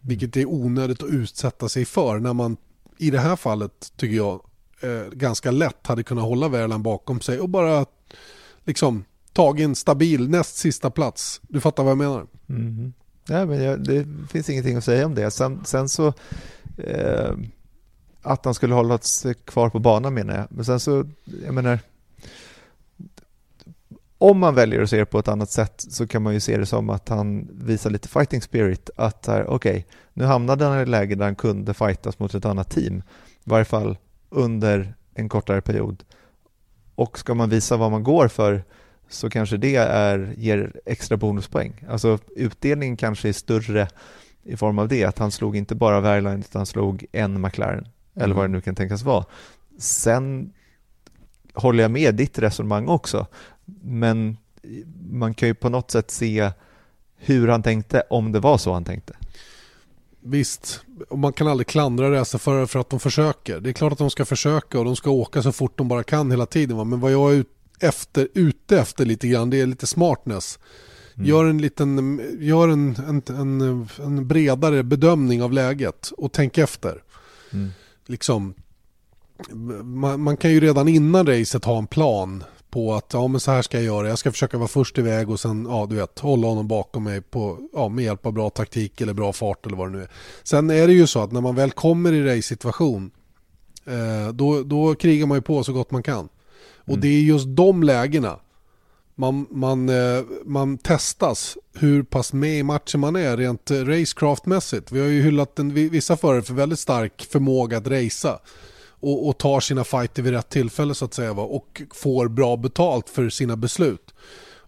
Vilket är onödigt att utsätta sig för när man i det här fallet tycker jag eh, ganska lätt hade kunnat hålla Värland bakom sig och bara liksom tagit en stabil näst sista plats. Du fattar vad jag menar? Mm. Nej, men jag, det finns ingenting att säga om det. Sen, sen så eh, att han skulle hålla sig kvar på banan menar jag. Men sen så, jag menar, om man väljer att se det på ett annat sätt så kan man ju se det som att han visar lite fighting spirit. Att okej, nu hamnade han i ett läge där han kunde fightas mot ett annat team. I varje fall under en kortare period. Och ska man visa vad man går för så kanske det är, ger extra bonuspoäng. Alltså utdelningen kanske är större i form av det, att han slog inte bara Verline utan han slog en McLaren, eller vad det nu kan tänkas vara. Sen håller jag med ditt resonemang också, men man kan ju på något sätt se hur han tänkte, om det var så han tänkte. Visst, och man kan aldrig klandra racerförare för att de försöker. Det är klart att de ska försöka och de ska åka så fort de bara kan hela tiden. Va? Men vad jag är ut efter, ute efter lite grann, det är lite smartness. Gör en liten, gör en, en, en, en bredare bedömning av läget och tänk efter. Mm. Liksom, man, man kan ju redan innan racet ha en plan på att ja, men så här ska jag göra. Jag ska försöka vara först iväg och sen ja, du vet, hålla honom bakom mig på, ja, med hjälp av bra taktik eller bra fart eller vad det nu är. Sen är det ju så att när man väl kommer i race-situation eh, då, då krigar man ju på så gott man kan. Och det är just de lägena man, man, eh, man testas hur pass med i matchen man är rent racecraftmässigt. Vi har ju hyllat en, vissa förare för väldigt stark förmåga att racea och, och tar sina fighter vid rätt tillfälle så att säga va? och får bra betalt för sina beslut.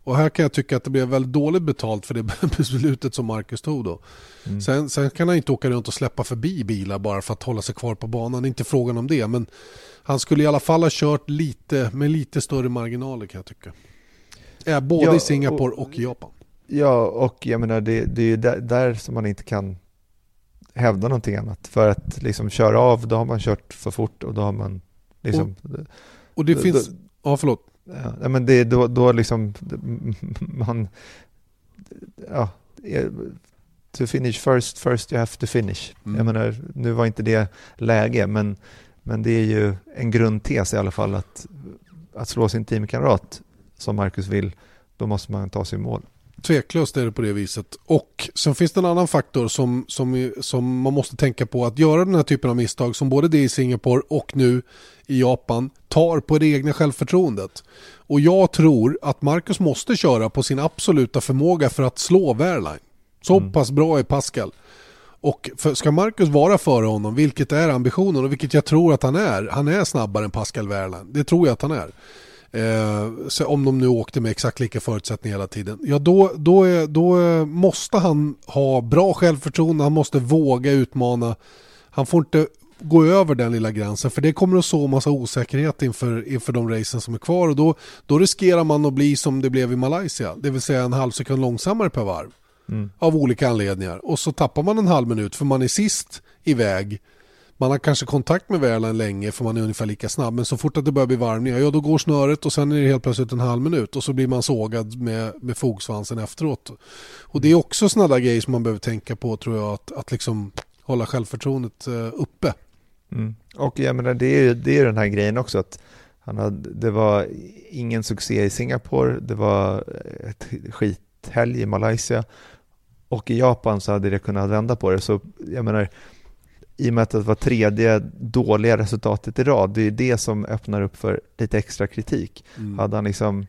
Och här kan jag tycka att det blev väldigt dåligt betalt för det beslutet som Marcus tog då. Mm. Sen, sen, kan han inte åka runt och släppa förbi bilar bara för att hålla sig kvar på banan. Inte frågan om det. Men han skulle i alla fall ha kört lite med lite större marginaler kan jag tycka. Ja, både ja, i Singapore och, och, i Japan. Ja, och jag menar det, det är ju där, där, som man inte kan hävda någonting annat. För att liksom köra av, då har man kört för fort och då har man liksom... Och, och det då, finns... Då, ja, förlåt. Ja, men det är då, då liksom man... Ja, to finish first, first you have to finish. Mm. Jag menar, nu var inte det läge, men, men det är ju en grundtes i alla fall att, att slå sin teamkamrat som Marcus vill, då måste man ta sig mål. Tveklöst är det på det viset. Och sen finns det en annan faktor som, som, som man måste tänka på. Att göra den här typen av misstag som både det i Singapore och nu i Japan tar på det egna självförtroendet. Och jag tror att Marcus måste köra på sin absoluta förmåga för att slå Wehrlein. Så mm. pass bra är Pascal. Och för, ska Marcus vara före honom, vilket är ambitionen och vilket jag tror att han är, han är snabbare än Pascal Wehrlein. Det tror jag att han är. Eh, så om de nu åkte med exakt lika förutsättningar hela tiden. Ja då, då, är, då måste han ha bra självförtroende, han måste våga utmana. Han får inte gå över den lilla gränsen för det kommer att så massa osäkerhet inför, inför de racen som är kvar och då, då riskerar man att bli som det blev i Malaysia, det vill säga en halv sekund långsammare per varv. Mm. Av olika anledningar. Och så tappar man en halv minut för man är sist iväg man har kanske kontakt med Wehrlein länge för man är ungefär lika snabb. Men så fort att det börjar bli varvningar, ja då går snöret och sen är det helt plötsligt en halv minut och så blir man sågad med, med fogsvansen efteråt. Och det är också sådana grejer som man behöver tänka på tror jag, att, att liksom hålla självförtroendet eh, uppe. Mm. Och jag menar, det är det är den här grejen också att han hade, det var ingen succé i Singapore, det var ett skithelg i Malaysia och i Japan så hade det kunnat vända på det. Så jag menar, i och med att det var tredje dåliga resultatet i rad, det är det som öppnar upp för lite extra kritik. Mm. Hade han liksom,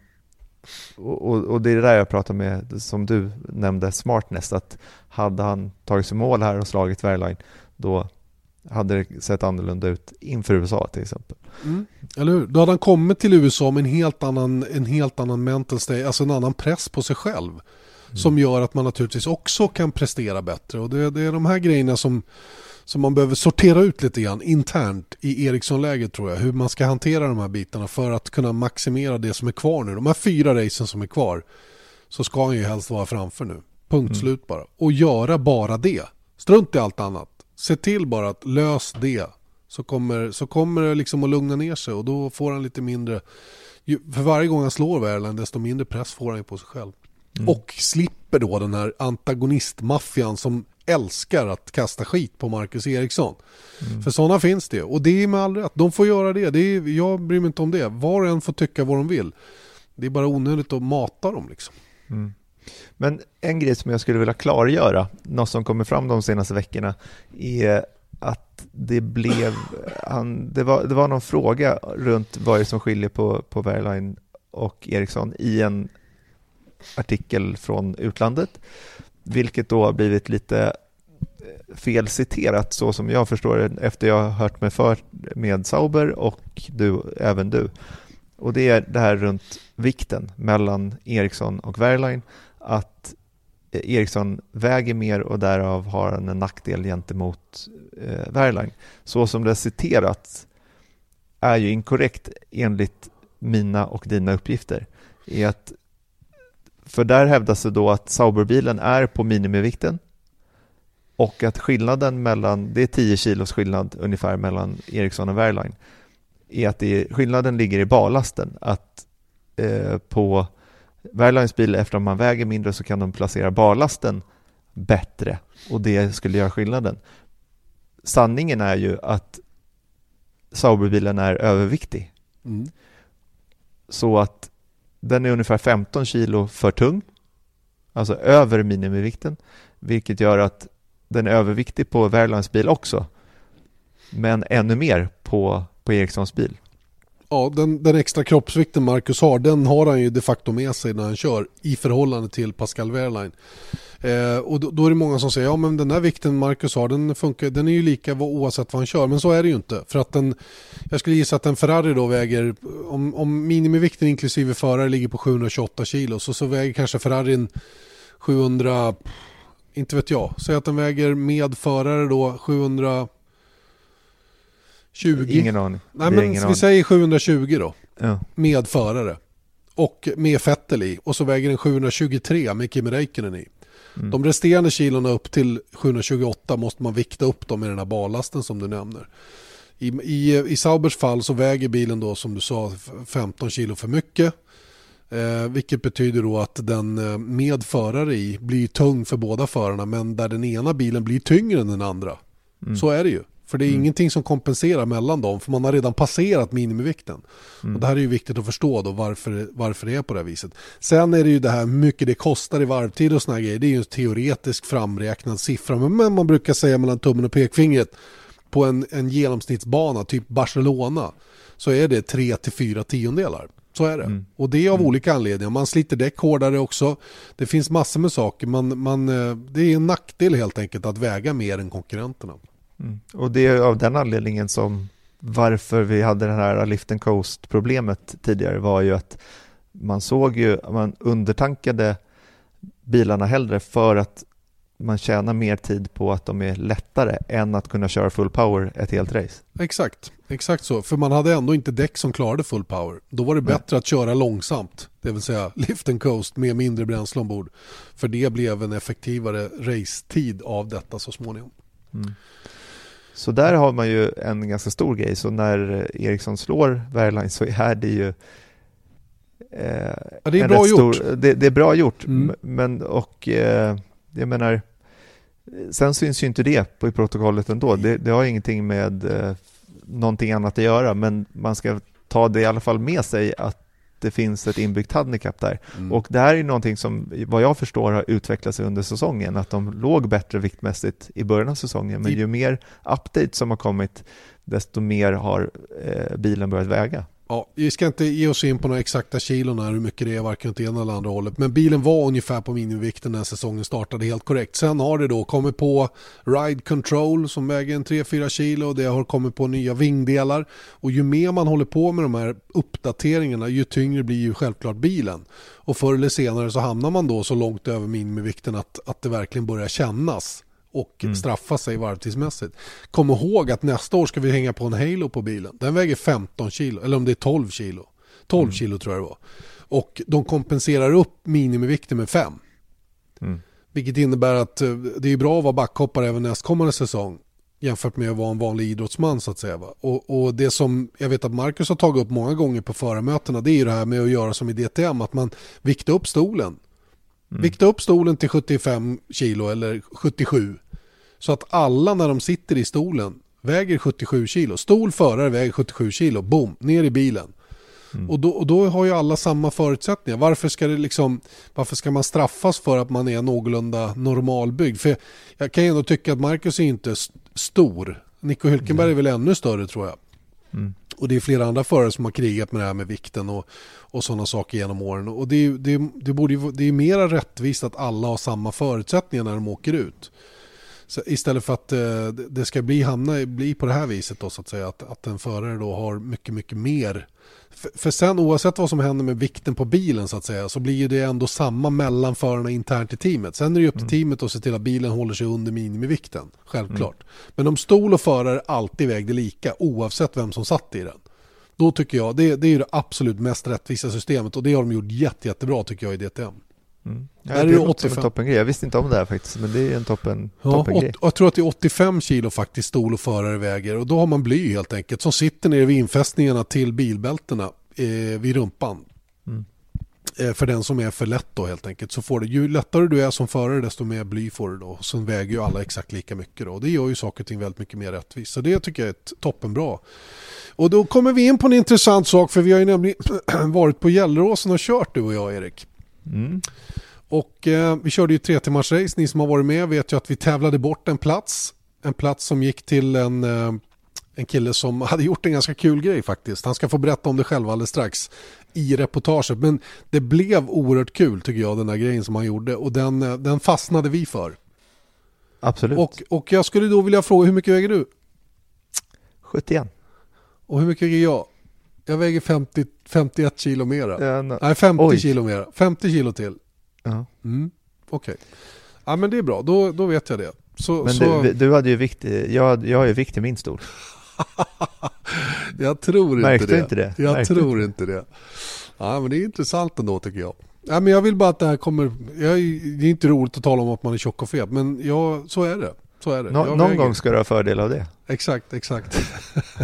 och, och, det är det där jag pratar med, som du nämnde, smartness, att hade han tagit sig mål här och slagit Wehrlein, då hade det sett annorlunda ut inför USA till exempel. Mm. Eller hur? Då hade han kommit till USA med en helt annan, en helt annan mental state, alltså en annan press på sig själv. Mm. Som gör att man naturligtvis också kan prestera bättre. Och det, det är de här grejerna som som man behöver sortera ut lite grann internt i Ericsson-läget tror jag. Hur man ska hantera de här bitarna för att kunna maximera det som är kvar nu. De här fyra racen som är kvar så ska han ju helst vara framför nu. Punkt mm. slut bara. Och göra bara det. Strunt i allt annat. Se till bara att lös det. Så kommer, så kommer det liksom att lugna ner sig och då får han lite mindre... För varje gång han slår Värland desto mindre press får han på sig själv. Mm. Och slipper då den här antagonistmaffian som älskar att kasta skit på Marcus Eriksson. Mm. För sådana finns det och det är med all rätt. De får göra det. det är, jag bryr mig inte om det. Var och en får tycka vad de vill. Det är bara onödigt att mata dem liksom. Mm. Men en grej som jag skulle vilja klargöra, något som kommer fram de senaste veckorna, är att det blev, han, det, var, det var någon fråga runt vad det är som skiljer på, på Wehrlein och Eriksson i en artikel från utlandet vilket då har blivit lite eh, felciterat så som jag förstår det efter jag har hört mig för med Sauber och du, även du. Och det är det här runt vikten mellan Ericsson och Wehrlein att eh, Ericsson väger mer och därav har han en nackdel gentemot eh, Wehrlein. Så som det är citerat är ju inkorrekt enligt mina och dina uppgifter. Är att för där hävdas det då att Sauberbilen är på minimivikten och att skillnaden mellan, det är 10 kilos skillnad ungefär mellan Ericsson och Wehrlein, är att det, skillnaden ligger i ballasten. Att eh, på Wehrleins bil, eftersom man väger mindre, så kan de placera ballasten bättre och det skulle göra skillnaden. Sanningen är ju att Sauberbilen är överviktig. Mm. Så att den är ungefär 15 kilo för tung, alltså över minimivikten, vilket gör att den är överviktig på Wehrleins bil också, men ännu mer på, på Ericssons bil. Ja, den, den extra kroppsvikten Marcus har, den har han ju de facto med sig när han kör i förhållande till Pascal Wehrlein. Eh, och då, då är det många som säger, ja men den där vikten Marcus har, den, funkar, den är ju lika oavsett vad han kör. Men så är det ju inte. För att den, jag skulle gissa att en Ferrari då väger, om, om minimivikten inklusive förare ligger på 728 kilo, så, så väger kanske Ferrarin 700, inte vet jag, säg att den väger med förare då 700 720. Ingen aning. Nej men vi aning. säger 720 då, Ja. med förare. Och med Vettel i. Och så väger den 723 med Kimi Räikkönen i. Mm. De resterande kilorna upp till 728 måste man vikta upp dem med den här ballasten som du nämner. I, i, I Saubers fall så väger bilen då som du sa f- 15 kilo för mycket. Eh, vilket betyder då att den eh, med förare i blir tung för båda förarna men där den ena bilen blir tyngre än den andra. Så är det ju. För det är ingenting som kompenserar mellan dem för man har redan passerat minimivikten. Och det här är ju viktigt att förstå då varför, varför det är på det här viset. Sen är det ju det här hur mycket det kostar i varvtid och såna här grejer. Det är ju en teoretisk framräknad siffra. Men man brukar säga mellan tummen och pekfingret på en, en genomsnittsbana, typ Barcelona, så är det 3-4 tiondelar. Så är det. Och det är av olika anledningar. Man sliter däck hårdare också. Det finns massor med saker. Man, man, eh, det är en nackdel helt enkelt att väga mer än konkurrenterna. Mm. Och det är av den anledningen som varför vi hade det här lift and coast problemet tidigare var ju att man såg ju, man undertankade bilarna hellre för att man tjänar mer tid på att de är lättare än att kunna köra full power ett helt race. Exakt, exakt så. För man hade ändå inte däck som klarade full power. Då var det Nej. bättre att köra långsamt, det vill säga lift and coast med mindre bränsle ombord. För det blev en effektivare racetid av detta så småningom. Så där har man ju en ganska stor grej, så när Ericsson slår Wehrlein så är det ju eh, Ja, det är bra gjort. Stor, det, det är bra gjort, Mm. men och eh, jag menar, sen syns ju inte det på i protokollet ändå. Det, det har ingenting med eh, någonting annat att göra, men man ska ta det i alla fall med sig att det finns ett inbyggt handikapp där. Mm. Och det här är någonting som, vad jag förstår, har utvecklats under säsongen, att de låg bättre viktmässigt i början av säsongen, men ju mer update som har kommit, desto mer har eh, bilen börjat väga. Ja, vi ska inte ge oss in på några exakta kilon här hur mycket det är varken åt ena eller andra hållet. Men bilen var ungefär på minimivikten när säsongen startade helt korrekt. Sen har det då kommit på Ride Control som väger en 3-4 kilo och det har kommit på nya vingdelar. Och ju mer man håller på med de här uppdateringarna ju tyngre blir ju självklart bilen. Och förr eller senare så hamnar man då så långt över minimivikten att, att det verkligen börjar kännas och straffa sig varvtidsmässigt. Kom ihåg att nästa år ska vi hänga på en Halo på bilen. Den väger 15 kilo, eller om det är 12 kilo. 12 kilo tror jag det var. Och de kompenserar upp minimivikten med 5. Mm. Vilket innebär att eh, det är bra att vara backhoppare även nästkommande säsong. Jämfört med att vara en vanlig idrottsman så att säga. Va? Och, och det som jag vet att Marcus har tagit upp många gånger på förarmötena det är ju det här med att göra som i DTM. Att man viktar upp stolen. Vikta upp stolen till 75 kilo eller 77. Så att alla när de sitter i stolen väger 77 kilo. Stol, förare väger 77 kilo. Boom, ner i bilen. Och, då, och då har ju alla samma förutsättningar. Varför ska, det liksom, varför ska man straffas för att man är någorlunda normalbyggd? För jag kan ju ändå tycka att Marcus är inte st- stor. Nico Hülkenberg är väl ännu större tror jag. Mm. Och det är flera andra förare som har krigat med det här med vikten och, och sådana saker genom åren. Och det är, det, det, borde ju, det är mera rättvist att alla har samma förutsättningar när de åker ut. Så istället för att eh, det- ska bli, hamna, bli på det här viset då så att säga. Att, att en förare då har mycket, mycket mer. För, för sen oavsett vad som händer med vikten på bilen så att säga så blir det ändå samma mellan förarna internt i teamet. Sen är det ju upp till teamet att se till att bilen håller sig under minimivikten. Självklart. Men om stol och förare alltid vägde lika oavsett vem som satt i den. Då tycker jag, det, det är det absolut mest rättvisa systemet och det har de gjort jätte, jättebra tycker jag i DTM. Mm. Ja, är det det som 85. en toppengrej. Jag visste inte om det här faktiskt, men det är en toppen, Ja, och jag tror att det är 85 kilo faktiskt stol och förare väger och då har man bly helt enkelt som sitter nere vid infästningarna till bilbältena eh, vid rumpan. Mm. Eh, för den som är för lätt då helt enkelt. Så får du, ju lättare du är som förare desto mer bly får du då. Sen väger ju alla exakt lika mycket då. Det gör ju saker och ting väldigt mycket mer rättvist. Så det tycker jag är ett toppenbra. Och då kommer vi in på en intressant sak för vi har ju nämligen varit på Gelleråsen och kört du och jag Erik. Mm. Och eh, vi körde ju tre timmars race. Ni som har varit med vet ju att vi tävlade bort en plats. En plats som gick till en, eh, En kille som hade gjort en ganska kul grej faktiskt. Han ska få berätta om det själv alldeles strax i reportaget. Men det blev oerhört kul tycker jag den där grejen som han gjorde och den, eh, den fastnade vi för. Absolut. Och, och jag skulle då vilja fråga hur mycket väger du? 71. Och hur mycket väger jag? Jag väger 50, 51 kilo mera. Ja, no. Nej, 50 Oj. kilo mera. 50 kilo till. Ja. Mm. Okej. Ja men det är bra, då, då vet jag det. Så, Men så, du, du hade ju vikt, jag, jag har ju vikt i min stol. jag tror inte Märkte det. inte det? Jag Märkte tror inte det. Ja men det är intressant ändå tycker jag. Ja, men jag vill bara att det här kommer, jag, det är inte roligt att tala om att man är tjock och fet, men ja, så är det. Så är det. Nå, Jag någon väger- gång ska du ha fördel av det. Exakt, exakt.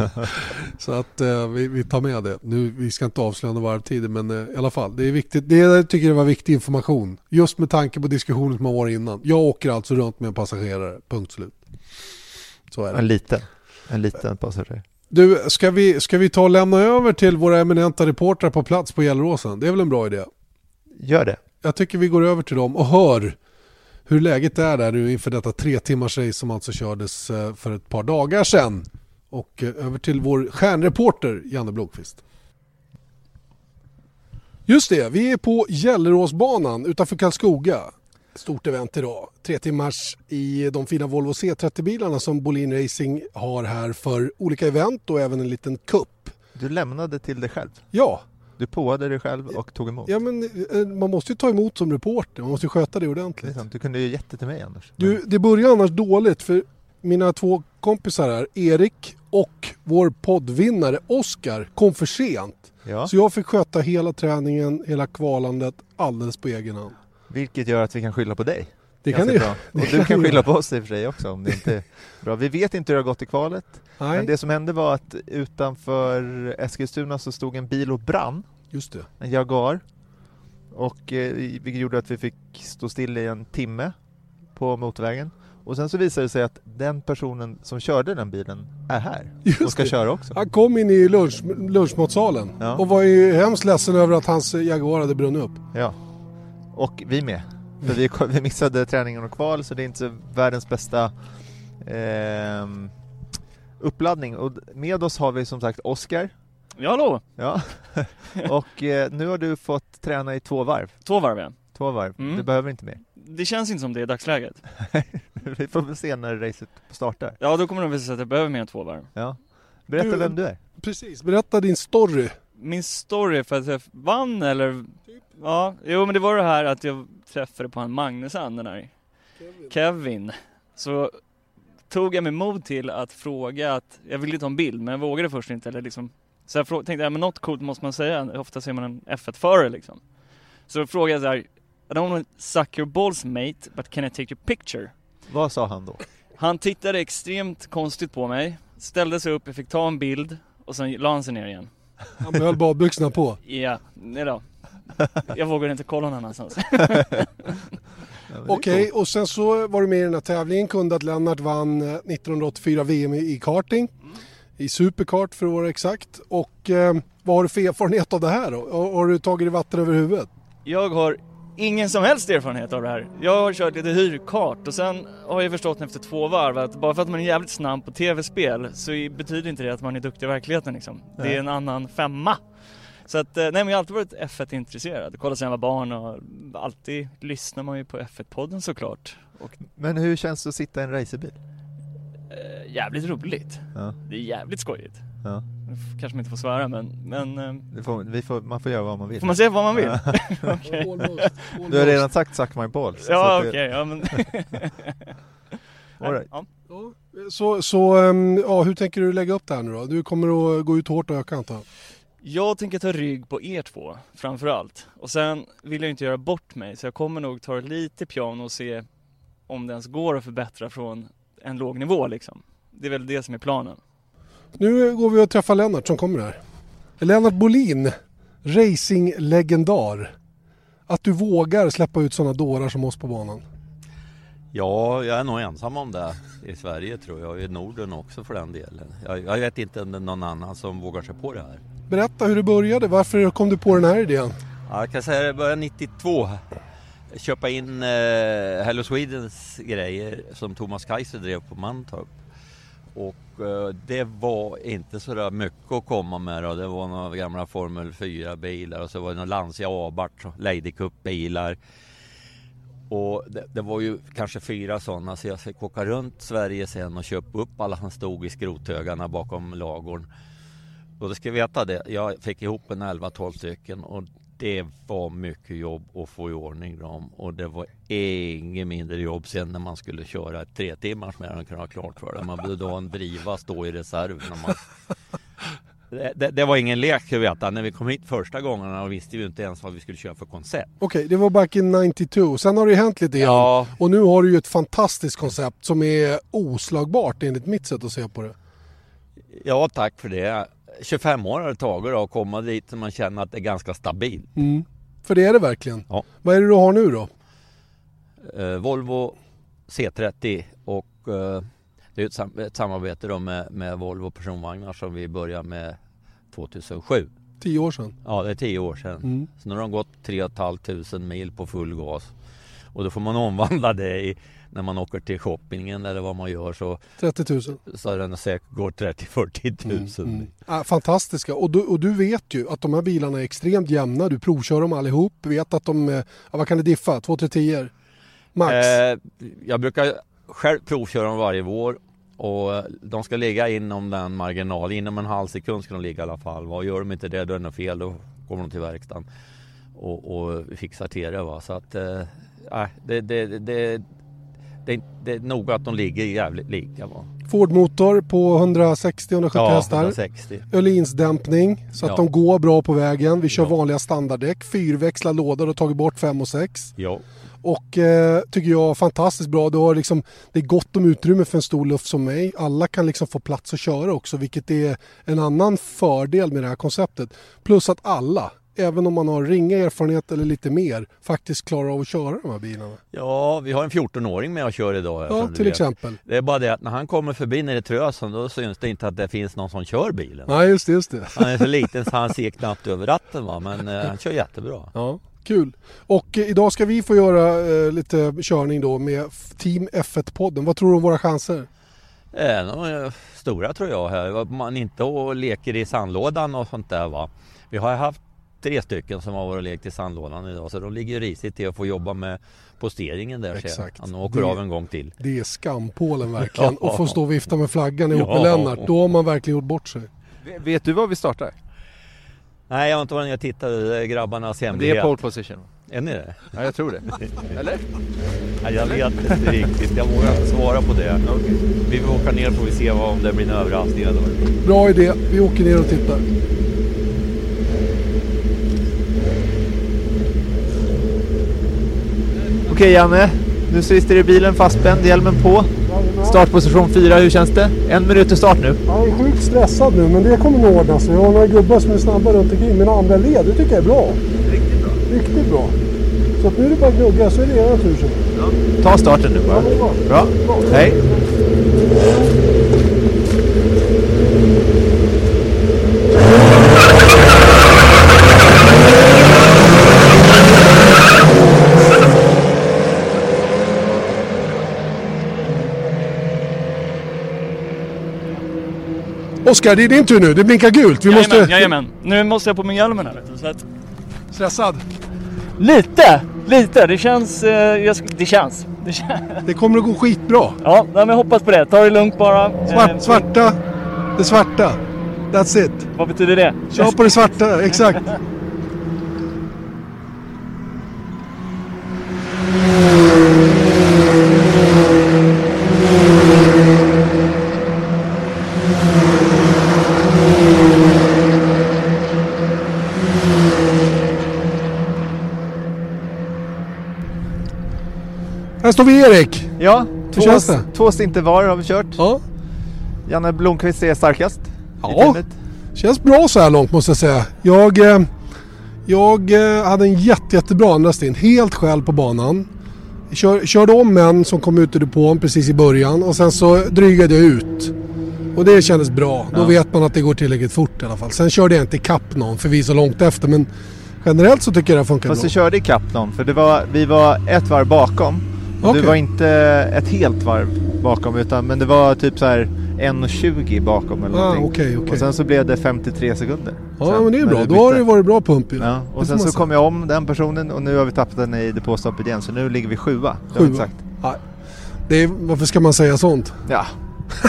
så att eh, vi, vi tar med det. Nu, vi ska inte avslöja några varvtider men eh, i alla fall. Det är viktigt. Det jag tycker jag var viktig information. Just med tanke på diskussionen som har varit innan. Jag åker alltså runt med en passagerare, punkt slut. Så är det. En liten, en liten passagerare. Du, ska vi, ska vi ta och lämna över till våra eminenta reportrar på plats på Gelleråsen? Det är väl en bra idé? Gör det. Jag tycker vi går över till dem och hör hur läget är där nu inför detta tre timmars race som alltså kördes eh, för ett par dagar sedan. Och eh, över till vår stjärnreporter Janne Blomqvist. Just det, vi är på Gelleråsbanan utanför Karlskoga. Stort event idag. Tre timmars i de fina Volvo C30-bilarna som Bolin Racing har här för olika event och även en liten kupp. Du lämnade till dig själv. Ja, Du påade dig själv och tog emot. ja men eh, man måste ju ta emot som reporter. Man måste ju sköta det Det ordentligt. sant. Du kunde ju gett det till mig Anders. Du, det börjar annars dåligt för mina två kompisar här, Erik och vår poddvinnare Oskar kom för sent. ja. Så jag fick sköta hela träningen, hela kvalandet alldeles på egen hand. Vilket gör att vi kan skylla på dig. Det kan ni bra. Och du kan skylla på oss i och för sig också om det inte är bra. Vi vet inte hur det har gått i kvalet. Men Nej, det som hände var att utanför Eskilstuna så stod en bil och brann. just det. En Jaguar. Och eh, vilket gjorde att vi fick stå still i en timme på motorvägen. Och sen så visade det sig att den personen som körde den bilen är här Just och ska det. köra också. Han kom in i lunch, lunchmatsalen Ja. och var ju hemskt ledsen över att hans Jaguar hade brunnit upp. Ja. Och vi med. För vi, vi missade träningen och kval så det är inte världens bästa ehm, uppladdning. Och med oss har vi som sagt Oskar. Ja, hallå! Ja. och eh, nu har du fått träna i två varv. Två varv ja. Två varv. Mm. Du behöver inte mer. Det känns inte som det i dagsläget. vi får väl se när racet startar. Ja, då kommer det visa sig att jag behöver mer än två varv. Ja. Berätta Du- vem du är. Precis, berätta din story. Min story för att jag vann eller? Ja, jo men det var det här att jag träffade på han Magnusson, den här Kevin. Så tog jag mig mod till att fråga att, jag ville ta en bild men jag vågade först inte eller liksom Så jag tänkte, ja men något coolt måste man säga, ofta säger man en F1-förare liksom. Så då frågade jag så här, I don't want to suck your balls mate, but can I take your picture? Vad sa han då? Han tittade extremt konstigt på mig, ställde sig upp, jag fick ta en bild och sen la han sig ner igen. Han höll badbyxorna på. Ja, nej då. Jag vågade inte kolla någon annanstans. Okej, coolt. och sen så var du med i den här tävlingen. Kunde att Lennart vann eh, 1984 VM i karting. I superkart för att vara exakt. Och eh, vad har du för erfarenhet av det här då? Har, har du tagit dig vatten över huvudet? Jag har ingen som helst erfarenhet av det här. Jag har kört lite hyrkart och sen har jag förstått efter två varv att bara för att man är jävligt snabb på tv-spel så betyder inte det att man är duktig i verkligheten liksom. Det är en annan femma. Så att, eh, nej men jag har alltid varit F1-intresserad. Kolla sedan jag var barn och alltid lyssnar man ju på F1-podden såklart. Och Men hur känns det att sitta i en racerbil? Eh, jävligt roligt. Ja, Det är jävligt skojigt. ja. Kanske man inte får svära men, men eh, Det får, vi får, man får göra vad man vill. får man säga vad man vill? Ja. Okej. Almost, Du har redan sagt suck my balls. så Ja okej, ja men... All right. ja. Så så ehm, ja, hur tänker du lägga upp det här nu då? Du kommer att gå ut hårt och öka antar jag? Jag tänker ta rygg på er två framförallt. Och sen vill jag inte göra bort mig så jag kommer nog ta lite piano och se om det ens går att förbättra från en låg nivå liksom. Det är väl det som är planen. Nu går vi och träffar Lennart som kommer här. Lennart Bolin, racinglegendar. Att du vågar släppa ut sådana dårar som oss på banan. Ja, jag är nog ensam om det i Sverige tror jag, i Norden också för den delen. Jag, jag vet inte om det är någon annan som vågar sig på det här. Berätta hur det började, varför kom du på den här idén? Ja, jag kan säga det började 92. Köpa in eh, Hello Swedens grejer som Thomas Kaiser drev på Mantorp. Och eh, det var inte så där mycket att komma med då. Det var några gamla Formel 4-bilar och så var det några Lancia Abarth, Lady Cup-bilar. Och det, det var ju kanske fyra sådana så jag fick åka runt Sverige sen och köpa upp alla som stod i skrothögarna bakom lagorn. Och du ska veta det, jag fick ihop en 11-12 stycken och det var mycket jobb att få i ordning dem och det var inget mindre jobb sen när man skulle köra tre timmars med den kunna ha klart för det. Man behövde ha en driva stå i reserv. När man... det, det, det var ingen lek jag veta. När vi kom hit första gången visste vi inte ens vad vi skulle köra för koncept. Okej, det var back in 92. Sen har det ju hänt lite grann. Ja. Och nu har du ju ett fantastiskt koncept som är oslagbart enligt mitt sätt att se på det. Ja, tack för det. 25 år har det tagit då att komma dit så man känner att det är ganska stabilt. Mm. För det är det verkligen. Ja. Vad är det du har nu då? Eh, Volvo C30 och eh, det är ett, sam- ett samarbete då med, med Volvo personvagnar som vi började med 2007. Tio år sedan. Ja, det är tio år sedan. Mm. Så nu har de gått 3 500 mil på full gas. Och då får man omvandla det i, när man åker till shoppingen eller vad man gör så, 30 000. så den säkert går 30-40 tusen. Mm. Ah, fantastiska. Och du, och du vet ju att de här bilarna är extremt jämna. Du provkör dem allihop. Vet att de, eh, ja, vad kan det diffa? 2-3 10 Max? Eh, jag brukar själv provköra dem varje vår och de ska ligga inom den marginal, inom en halv sekund ska de ligga i alla fall. Vad gör de inte det då är det något fel, då kommer de till verkstaden och, och fixar till det. Va? Så att, eh, det, det, det, det, det, det är nog att de ligger jävligt lika. Va? Ford-motor på 160-170 Ja, hästar. 160. Ölinsdämpning så att Ja. de går bra på vägen. Vi kör Ja. vanliga standarddäck. Fyrväxlad låda, du har tagit bort 5 och 6. Ja. Och eh, tycker jag fantastiskt bra. Du har liksom, det är gott om utrymme för en stor luft som mig. Alla kan liksom få plats att köra också vilket är en annan fördel med det här konceptet. Plus att alla, även om man har ringa erfarenhet eller lite mer, faktiskt klarar av att köra de här bilarna. ja, vi har en 14-åring med och kör idag. Ja, till exempel. Det är bara det att när han kommer förbi nere i Trösen då syns det inte att det finns någon som kör bilen. Nej, just det. Just det. Han är så liten så han ser knappt över ratten va, men eh, han kör jättebra. Ja, kul. Och eh, idag ska vi få göra eh, lite körning då med Team F1-podden. Vad tror du om våra chanser? Eh, stora tror jag här. Man inte och leker i sandlådan och sånt där va. Vi har haft tre stycken som har varit och lekt i sandlådan idag så de ligger ju risigt till att få jobba med posteringen där. Exakt. Han åker Det- av en gång till. Det är skampålen verkligen. Ja. Och få stå och vifta med flaggan ihop Ja. med Lennart. Då har man verkligen gjort bort sig. Vet du var vi startar? Nej jag har inte varit ner och tittat, det är grabbarnas Det hemlighet. är pole position. Är ni det? Ja, jag tror det. Eller? Nej, jag vet inte riktigt, jag vågar inte svara på det. Vi får åka ner får vi se vad, om det blir en överraskning. Bra idé. Vi åker ner och tittar. Okej Janne, nu sitter du i bilen fastspänd, hjälmen på. Startposition 4, hur känns det? En minut till start nu. Jag är sjukt stressad nu men det kommer nog ordna sig. Jag har några gubbar som är snabba runt omkring. Mina andra led, det tycker jag är bra. Riktigt bra. Riktigt bra. Så nu är det bara att gnugga så är det er tur sen. Ta starten nu bara. Bra. Hej. Oskar, det är din tur nu. Det blinkar gult. Vi Jajamän, måste... jajamän. Nu måste jag på mig hjälmen här vet du, så att... Stressad. Lite! Lite! Det känns... Eh, sk- det känns. Det känns. Det kommer att gå skitbra. Ja, men jag hoppas på det. Ta det lugnt bara. Svart, Eh, svarta. Det svarta. That's it. Vad betyder det? Kör på det svarta, exakt. Här står vi Erik. Ja, två, känns det? två stinter var har vi kört. Ja. Janne Blomqvist är starkast i Ja, teamet. känns bra så här långt måste jag säga. Jag, eh, jag eh, hade en jätte, jättebra andra stint. Helt själv på banan. Kör, körde om en som kom ut ur depån precis i början och sen så drygade jag ut. Och det kändes bra. Då vet man att det går tillräckligt fort i alla fall. Sen körde jag inte ikapp någon för vi är så långt efter men generellt så tycker jag det funkar Fast bra. du körde ikapp någon, för det var, vi var ett varv bakom. Okej. Du var inte ett helt varv bakom, utan, men det var typ så här 1.20 bakom eller Ah, någonting. okej, okej. Och sen så blev det 53 sekunder. Ja Sen men det är bra, då har det varit bra pump ju. Ja, och sen så säga. kom jag om den personen och nu har vi tappat den i depåstoppet igen så nu ligger vi sjua. Sjua. sagt. Nej. Det är, varför ska man säga sånt? Ja,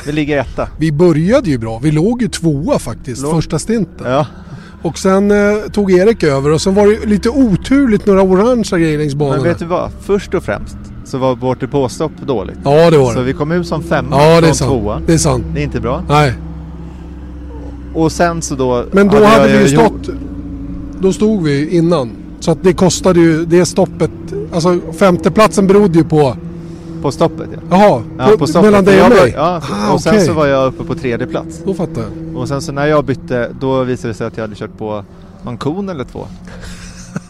vi ligger etta. Vi började ju bra, vi låg ju tvåa faktiskt Låg- första stinten. Ja, Och sen eh, tog Erik över och sen var det lite oturligt några orangea grejer längs banan. men vet du vad? Först och främst så var vårt depåstopp dåligt. Ja det var Så det. vi kom ut som femma Ja det är från sant. tvåa. Det är sant. Det är inte bra. Nej. Och sen så då... Men då hade, vi ju stått... Då stod vi innan. Så att det kostade ju, det stoppet... Alltså femteplatsen berodde ju på... På stoppet ja. Jaha, Ja, på stoppet. mellan dig och mig? Ja, Ah, och sen okej. så var jag uppe på tredje plats. Då fattar jag. Och sen så när jag bytte, då visade det sig att jag hade kört på någon kon eller två.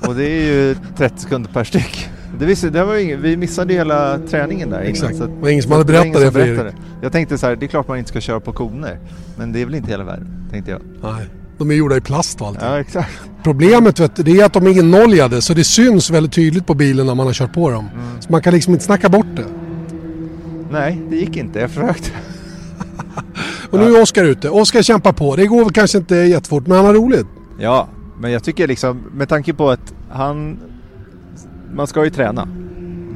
Och det är ju 30 sekunder per styck. Det visste, det var ingen, vi missade hela träningen där innan. Exakt. Det var ingen som hade berättat det som för. Erik. Jag tänkte så här, det är klart man inte ska köra på koner. Men det är väl inte hela världen, tänkte jag. Nej. De är gjorda i plast och allt. Ja, exakt. Problemet vet du, det är att de är inoljade så det syns väldigt tydligt på bilen när man har kört på dem. Mm. Så man kan liksom inte snacka bort det. Nej, det gick inte. Jag försökte. Och nu är Oskar ute. Oskar kämpar på. Det går väl kanske inte jättefort men han har roligt. Ja, men jag tycker liksom med tanke på att han... Man ska ju träna.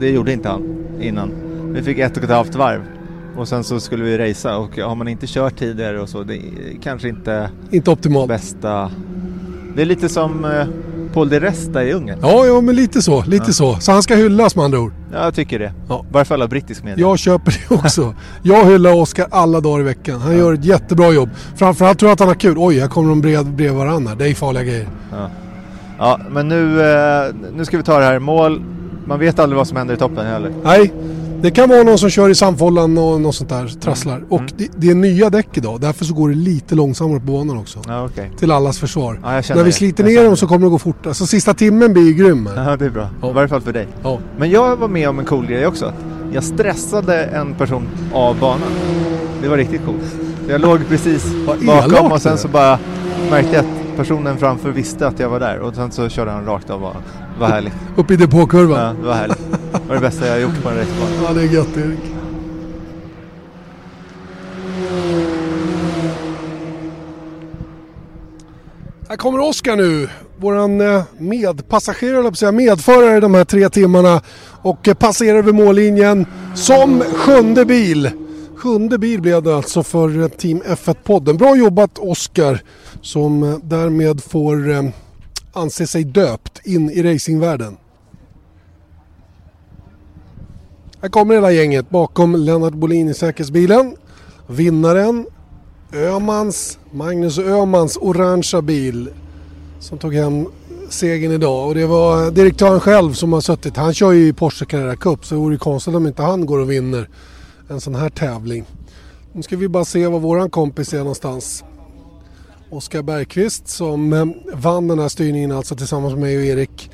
Det gjorde inte han innan. Vi fick ett och ett halvt varv. Och sen så skulle vi racea och har man inte kört tidigare och så, det är kanske inte Inte optimalt. bästa... Det är lite som eh, Paul de Resta i Ungern. Ja, ja men lite så. Lite Ja. så. Så han ska hyllas med andra ord. Ja, jag tycker det. Ja. I varje fall av brittisk media. Jag köper det också. Jag hyllar Oskar alla dagar i veckan. Han gör ett jättebra jobb. Framförallt tror jag att han har kul. Oj, här kommer de bredvid varandra. Det är farliga grejer. Ja, ja men nu, eh, nu ska vi ta det här. Mål. Man vet aldrig vad som händer i toppen heller. Nej, det kan vara någon som kör i samfållan och något sånt där. Trasslar. Och Mm. det, det är nya däck idag. Därför så går det lite långsammare på banan också. Ja, okej. Till allas försvar. Ja, jag När vi sliter ner dem så kommer det gå fortare. Så sista timmen blir ju grym. Ja, det är bra. Ja. I varje fall för dig. Ja. Men jag var med om en cool grej också. Jag stressade en person av banan. Det var riktigt coolt. Jag låg precis bakom och sen så bara märkte jag att personen framför visste att jag var där och sen så körde han rakt av. Det var härligt. Upp i depåkurvan. Ja, det var härligt. Det var det bästa jag gjort på en racebana. Ja, det är gött Erik. Här kommer Oskar nu, våran eh, medpassagerare, eller säga, medförare de här tre timmarna och eh, passerar över mållinjen som sjunde bil. Sjunde bil blev det alltså för eh, Team F1-podden. Bra jobbat Oskar som eh, därmed får eh, anse sig döpt in i racingvärlden. Här kommer hela gänget bakom Lennart Bolin i säkerhetsbilen. Vinnaren Ömans, Magnus Ömans orangea bil som tog hem segern idag. Och det var direktören själv som har suttit. Han kör ju i Porsche Carrera Cup så det vore konstigt om inte han går och vinner en sån här tävling. Nu ska vi bara se var våran kompis är någonstans. Oskar Bergqvist som eh, vann den här styrningen alltså tillsammans med mig och Erik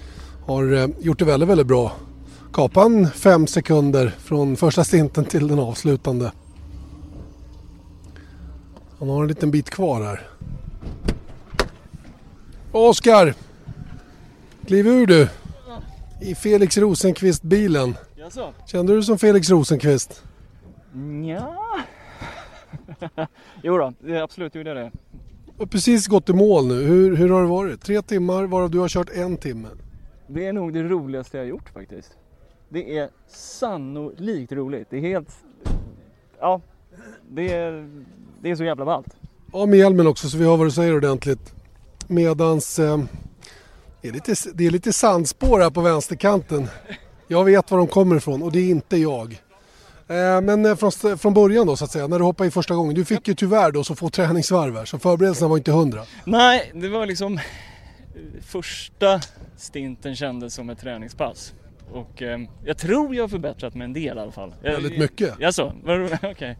har eh, gjort det väldigt, väldigt bra. Kapan fem sekunder från första stinten till den avslutande. Han har en liten bit kvar här. Oskar! Kliv ur du! I Felix Rosenqvist-bilen. Kände du som Felix Rosenqvist? Ja. jo då, absolut gjorde jag det. Har precis gått i mål nu. Hur, hur har det varit? Tre timmar varav du har kört en timme. Det är nog det roligaste jag har gjort faktiskt. Det är sannolikt roligt. Det är helt... Ja, det är, det är så jävla ballt. Ja, med hjälmen också så vi har vad du säger ordentligt. Medans eh, det, är lite, det är lite sandspår här på vänsterkanten. Jag vet var de kommer ifrån och det är inte jag. Eh, men eh, från, från början då så att säga, när du hoppade i första gången. Du fick ju tyvärr då så få träningsvarv här så förberedelserna var inte hundra. Nej, det var liksom första stinten kändes som ett träningspass. Och eh, jag tror jag har förbättrat mig en del i alla fall. Väldigt mycket. Jaså? Okej.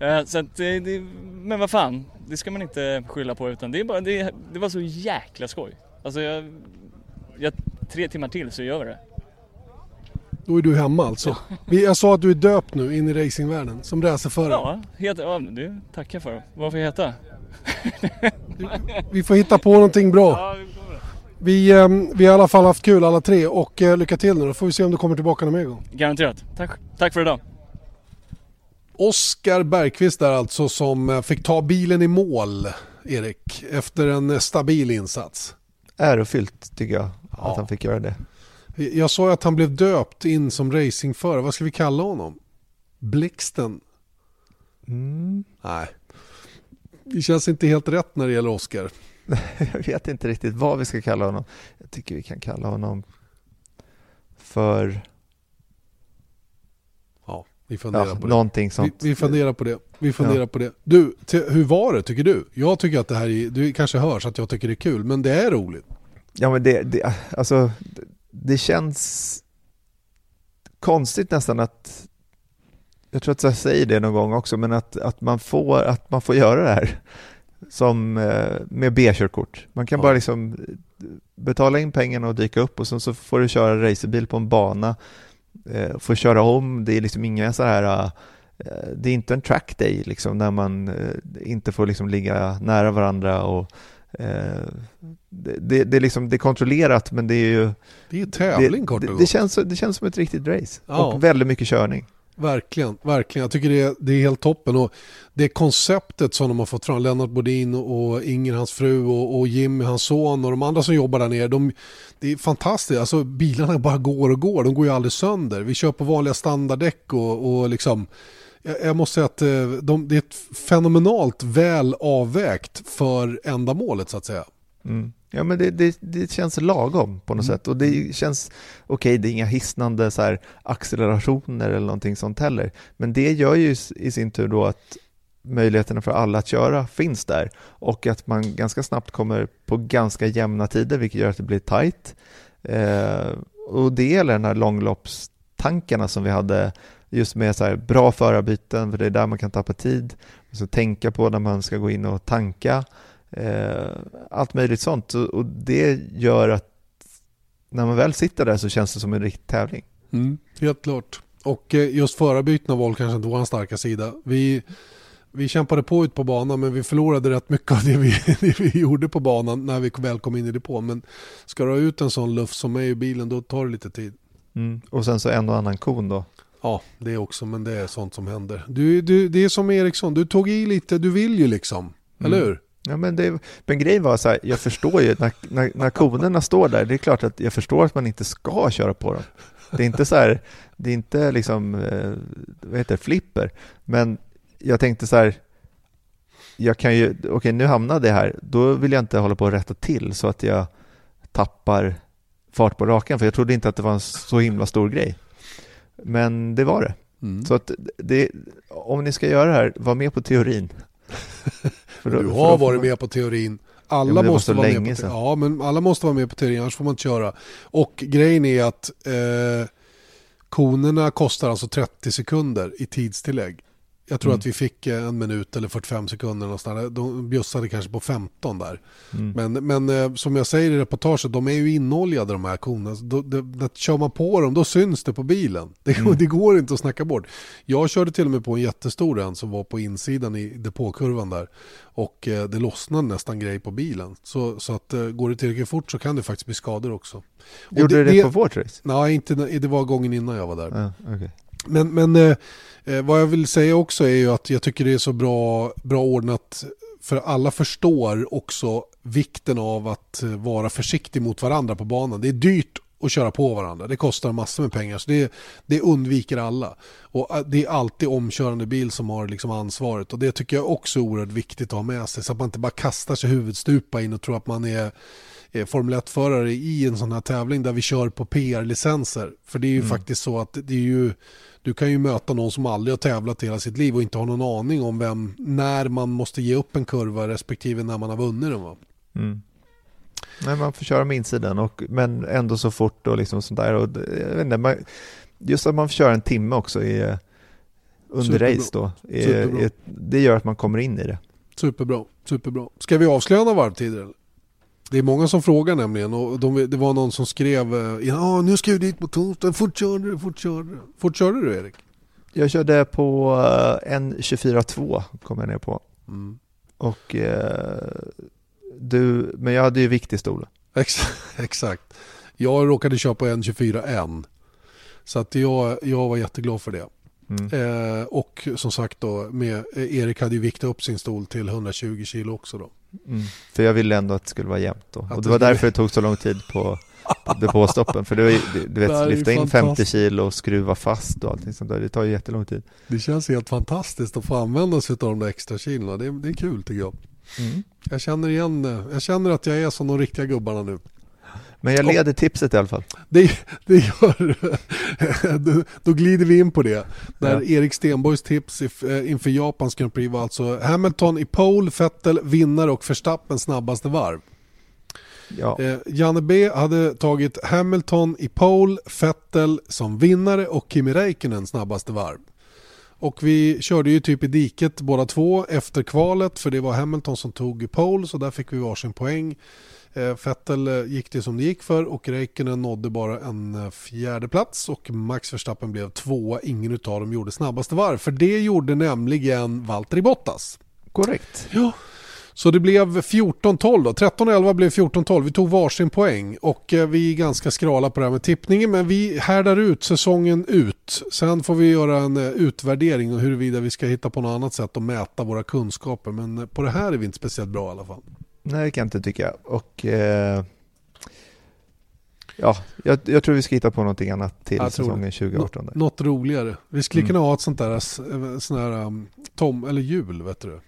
Eh, så att det, men vad fan, det ska man inte skylla på utan det är bara, det, det var så jäkla skoj. Alltså jag, jag, tre timmar till så gör vi det. Då är du hemma alltså. Vi, jag sa att du är döpt nu in i racingvärlden som racerförare. Ja, helt, ja det tackar jag för. Vad får jag heta? Vi får hitta på någonting bra. Ja, vi kommer. Vi, eh, vi har i alla fall haft kul alla tre och eh, lycka till nu då får vi se om du kommer tillbaka någon mer gång. Garanterat. Tack, tack för idag. Oskar Bergqvist där alltså som eh, fick ta bilen i mål, Erik, efter en stabil insats. Ärofyllt tycker jag Ja. att han fick göra det. Jag sa att han blev döpt in som racingförare. Vad ska vi kalla honom? Blixten? Mm. Nej. Det känns inte helt rätt när det gäller Oskar. Jag vet inte riktigt vad vi ska kalla honom. Jag tycker vi kan kalla honom för Ja, vi funderar ja, på det. någonting Vi, sånt. vi funderar på det. Vi funderar på det. Du, hur var det tycker du? Jag tycker att det här är, du kanske hörs att jag tycker det är kul, men det är roligt. Ja men det, det, alltså, det- känns konstigt nästan att, jag tror att jag säger det någon gång också, men att, att, man, får, att man får göra det här som eh, med B-körkort. Man kan Ja. bara liksom betala in pengarna och dyka upp och sen så får du köra racerbil på en bana, eh, får köra om, det är liksom inga så här eh, det är inte en track day liksom när man eh, inte får liksom ligga nära varandra och eh, det, det, det, är liksom, det är kontrollerat men det är ju Det är ju tävling det, kort det, och det, gott. känns, det känns som ett riktigt race Ja. och väldigt mycket körning. Verkligen, verkligen. Jag tycker det är, det är helt toppen. Och det konceptet som de har fått fram, Lennart Bodin och Inger, hans fru och, och Jimmy, hans son och de andra som jobbar där nere. De, det är fantastiskt. Alltså, bilarna bara går och går, de går ju aldrig sönder. Vi kör på vanliga standarddäck och, och liksom jag, jag måste säga att eh, de, det är ett fenomenalt väl avvägt för ändamålet så att säga. Mm. Ja men det, det, det känns lagom på något Mm. sätt. Och det känns, okej det är inga hisnande så här accelerationer eller någonting sånt heller, men det gör ju i sin tur då att möjligheterna för alla att köra finns där. Och att man ganska snabbt kommer på ganska jämna tider vilket gör att det blir tight. Eh, och det gäller den här långloppstankarna som vi hade just med så här bra förarbyten för det är där man kan tappa tid, och så tänka på när man ska gå in och tanka allt möjligt sånt och, och det gör att när man väl sitter där så känns det som en riktig tävling. Helt klart. Och eh, just förarbytena var kanske inte vår starka sida. Vi, vi kämpade på ut på banan men vi förlorade rätt mycket av det vi, det vi gjorde på banan när vi väl kom in i depån. Men ska du ha ut en sån luft som är i bilen då tar det lite tid. Och sen så en och annan kon då. Ja, det också, men det är sånt som händer. Du, du, det är som Eriksson, du tog i lite, du vill ju liksom. Eller Mm. hur? Ja, men, det, men grejen var så här, jag förstår ju när, när, när konerna står där, det är klart att jag förstår att man inte ska köra på dem. Det är inte så här, det är inte liksom, eh, vad heter det, flipper. Men jag tänkte så här, jag kan ju, okej nu hamnade jag här, då vill jag inte hålla på att rätta till så att jag tappar fart på rakan, för jag trodde inte att det var en så himla stor grej. Men det var det. Mm. Så att det, om ni ska göra det här, var med på teorin. För du har varit med på teorin. Ja, Alla var måste vara med på sedan. Ja, men alla måste vara med på teorin, annars får man inte köra. Och grejen är att eh, konerna kostar alltså 30 sekunder i tidstillägg. Jag tror Mm. att vi fick eh, en minut eller 45 sekunder någonstans. De bjussade kanske på 15 där. Mm. Men, men eh, som jag säger i reportaget, de är ju inoljade de här konerna. Så Då, då, då, kör man på dem, då syns det på bilen. Det, Mm. det går inte att snacka bort. Jag körde till och med på en jättestor en som var på insidan i depåkurvan där. Och eh, det lossnade nästan grej på bilen. Så, så att eh, går det tillräckligt fort så kan det faktiskt bli skador också. Gjorde du det, på vårt race? Nej, inte, det var gången innan jag var där. Ja, okej. Men, men eh, eh, vad jag vill säga också är ju att jag tycker det är så bra, bra ordnat för alla förstår också vikten av att eh, vara försiktig mot varandra på banan. Det är dyrt att köra på varandra. Det kostar massor med pengar. Så det, det undviker alla. Och eh, det är alltid omkörande bil som har liksom ansvaret. Och det tycker jag också är oerhört viktigt att ha med sig. Så att man inte bara kastar sig huvudstupa in och tror att man är eh, Formel 1-förare i en sån här tävling där vi kör på PR-licenser. För det är ju Mm. faktiskt så att det är ju, du kan ju möta någon som aldrig har tävlat i hela sitt liv och inte har någon aning om vem, när man måste ge upp en kurva respektive när man har vunnit den. Va? Mm. Nej, man får köra med insidan, och, men ändå så fort och liksom sånt där. Och, jag vet inte, man, just att man får köra en timme också är, under Superbra. race då, är, är, det gör att man kommer in i det. Superbra, superbra. Ska vi avslöja några varvtider? eller? Det är många som frågar nämligen och de, det var någon som skrev eh, ja nu ska vi dit på torsdag, fort körde du, fort körde du. Fort körde du Erik? Jag körde på eh, en 24.2 kom jag ner på. Mm. Och eh, du, men jag hade ju vikt i stolen. Ex- Exakt. Jag råkade köpa en 24 n Så att jag, jag var jätteglad för det. Mm. Eh, och som sagt då, med, eh, Erik hade ju viktat upp sin stol till 120 kilo också då. Mm. För jag ville ändå att det skulle vara jämnt då. Att Och det var därför det tog så lång tid på på depåstoppen. För det var ju, du- vet, lyfta in 50 fantastiskt. kilo och skruva fast och allting sånt där. Det tar ju jättelång tid. Det känns helt fantastiskt att få använda sig av de där extra kilona. Det, är- det är kul tycker jag. Jag känner igen, jag känner att jag är som de riktiga gubbarna nu. Men jag leder tipset i alla fall. Det, det gör då, då glider vi in på det. Där Ja. Erik Stenborgs tips eh, inför Japans Grand Prix var alltså Hamilton i pole, Vettel vinnare och Verstappen snabbaste varv. Ja. Eh, Janne B hade tagit Hamilton i pole, Vettel som vinnare och Kimi Räikkönen snabbaste varv. Och vi körde ju typ i diket båda två efter kvalet för det var Hamilton som tog pole så där fick vi varsin poäng. Eh, Vettel eh, gick det som det gick för och Räikkönen nådde bara en eh, fjärde plats och Max Verstappen blev tvåa. Ingen utav dem gjorde snabbaste varv för det gjorde nämligen Valtteri Bottas. Korrekt. Ja. Så det blev 14-12 då. 13-11 blev 14-12. Vi tog varsin poäng och vi är ganska skrala på det här med tippningen men vi härdar ut säsongen ut. Sen får vi göra en utvärdering och huruvida vi ska hitta på något annat sätt att mäta våra kunskaper men på det här är vi inte speciellt bra i alla fall. Nej, det kan jag inte tycka. Och eh, ja, jag, jag tror vi ska hitta på någonting annat till Jag säsongen 2018. Där. Något roligare. Vi skulle Mm. kunna ha ett sånt där eh, sån här, um, tom eller hjul vet du.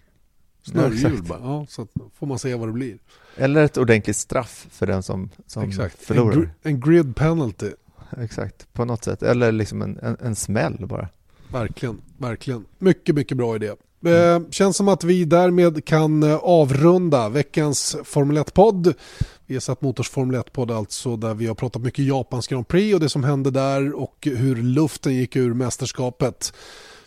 Snurrhjul exakt. bara. Ja, så får man se vad det blir. Eller ett ordentligt straff för den som, som Exakt. En, förlorar. gr- en grid penalty. Exakt, på något sätt. Eller liksom en, en, en smäll bara. Verkligen, verkligen. Mycket, mycket bra idé. Eh, känns som att vi därmed kan eh, avrunda veckans Formel 1-podd. Vi har satt Motors Formel 1-podd alltså där vi har pratat mycket Japans Grand Prix och det som hände där och hur luften gick ur mästerskapet.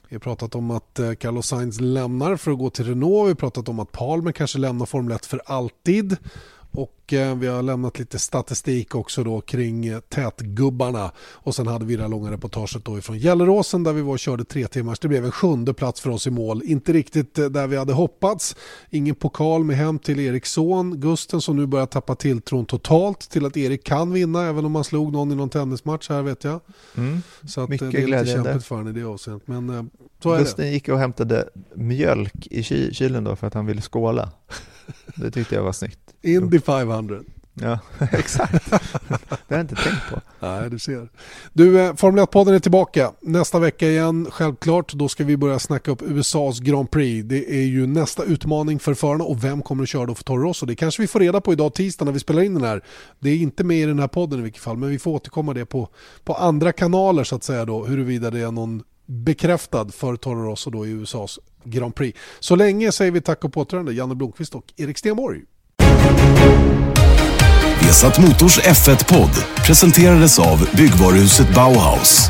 Vi har pratat om att eh, Carlos Sainz lämnar för att gå till Renault. Vi har pratat om att Palmer kanske lämnar Formel 1 för alltid. Och eh, vi har lämnat lite statistik också då kring eh, tätgubbarna. Och sen hade vi det här långa reportaget då ifrån Gelleråsen där vi var och körde tre timmars. Det blev en sjunde plats för oss i mål. Inte riktigt eh, där vi hade hoppats. Ingen pokal med hem till Eriks son Gusten som nu börjar tappa tilltron totalt till att Erik kan vinna även om han slog någon i någon tennismatch här vet jag. Mm. Så att, Mycket det är lite kämpigt för honom i det avseendet. Men så är det. Gusten gick och hämtade mjölk i ky- kylen då för att han ville skåla. Det tyckte jag var snyggt. Indy 500. Ja, exakt. Det har jag inte tänkt på. Nej, du ser. Du, eh, Formel 1-podden är tillbaka nästa vecka igen. Självklart, då ska vi börja snacka upp USAs Grand Prix. Det är ju nästa utmaning för förarna och vem kommer att köra då för Toro Rosso? Det kanske vi får reda på idag tisdag när vi spelar in den här. Det är inte med i den här podden i vilket fall, men vi får återkomma det på, på andra kanaler så att säga då, huruvida det är någon bekräftad för Toro Rosso då i USAs Grand Prix. Så länge säger vi tack och påtrörande Janne Blomqvist och Erik Stenborg. Vesat Motors F1-podd presenterades av byggvaruhuset Bauhaus.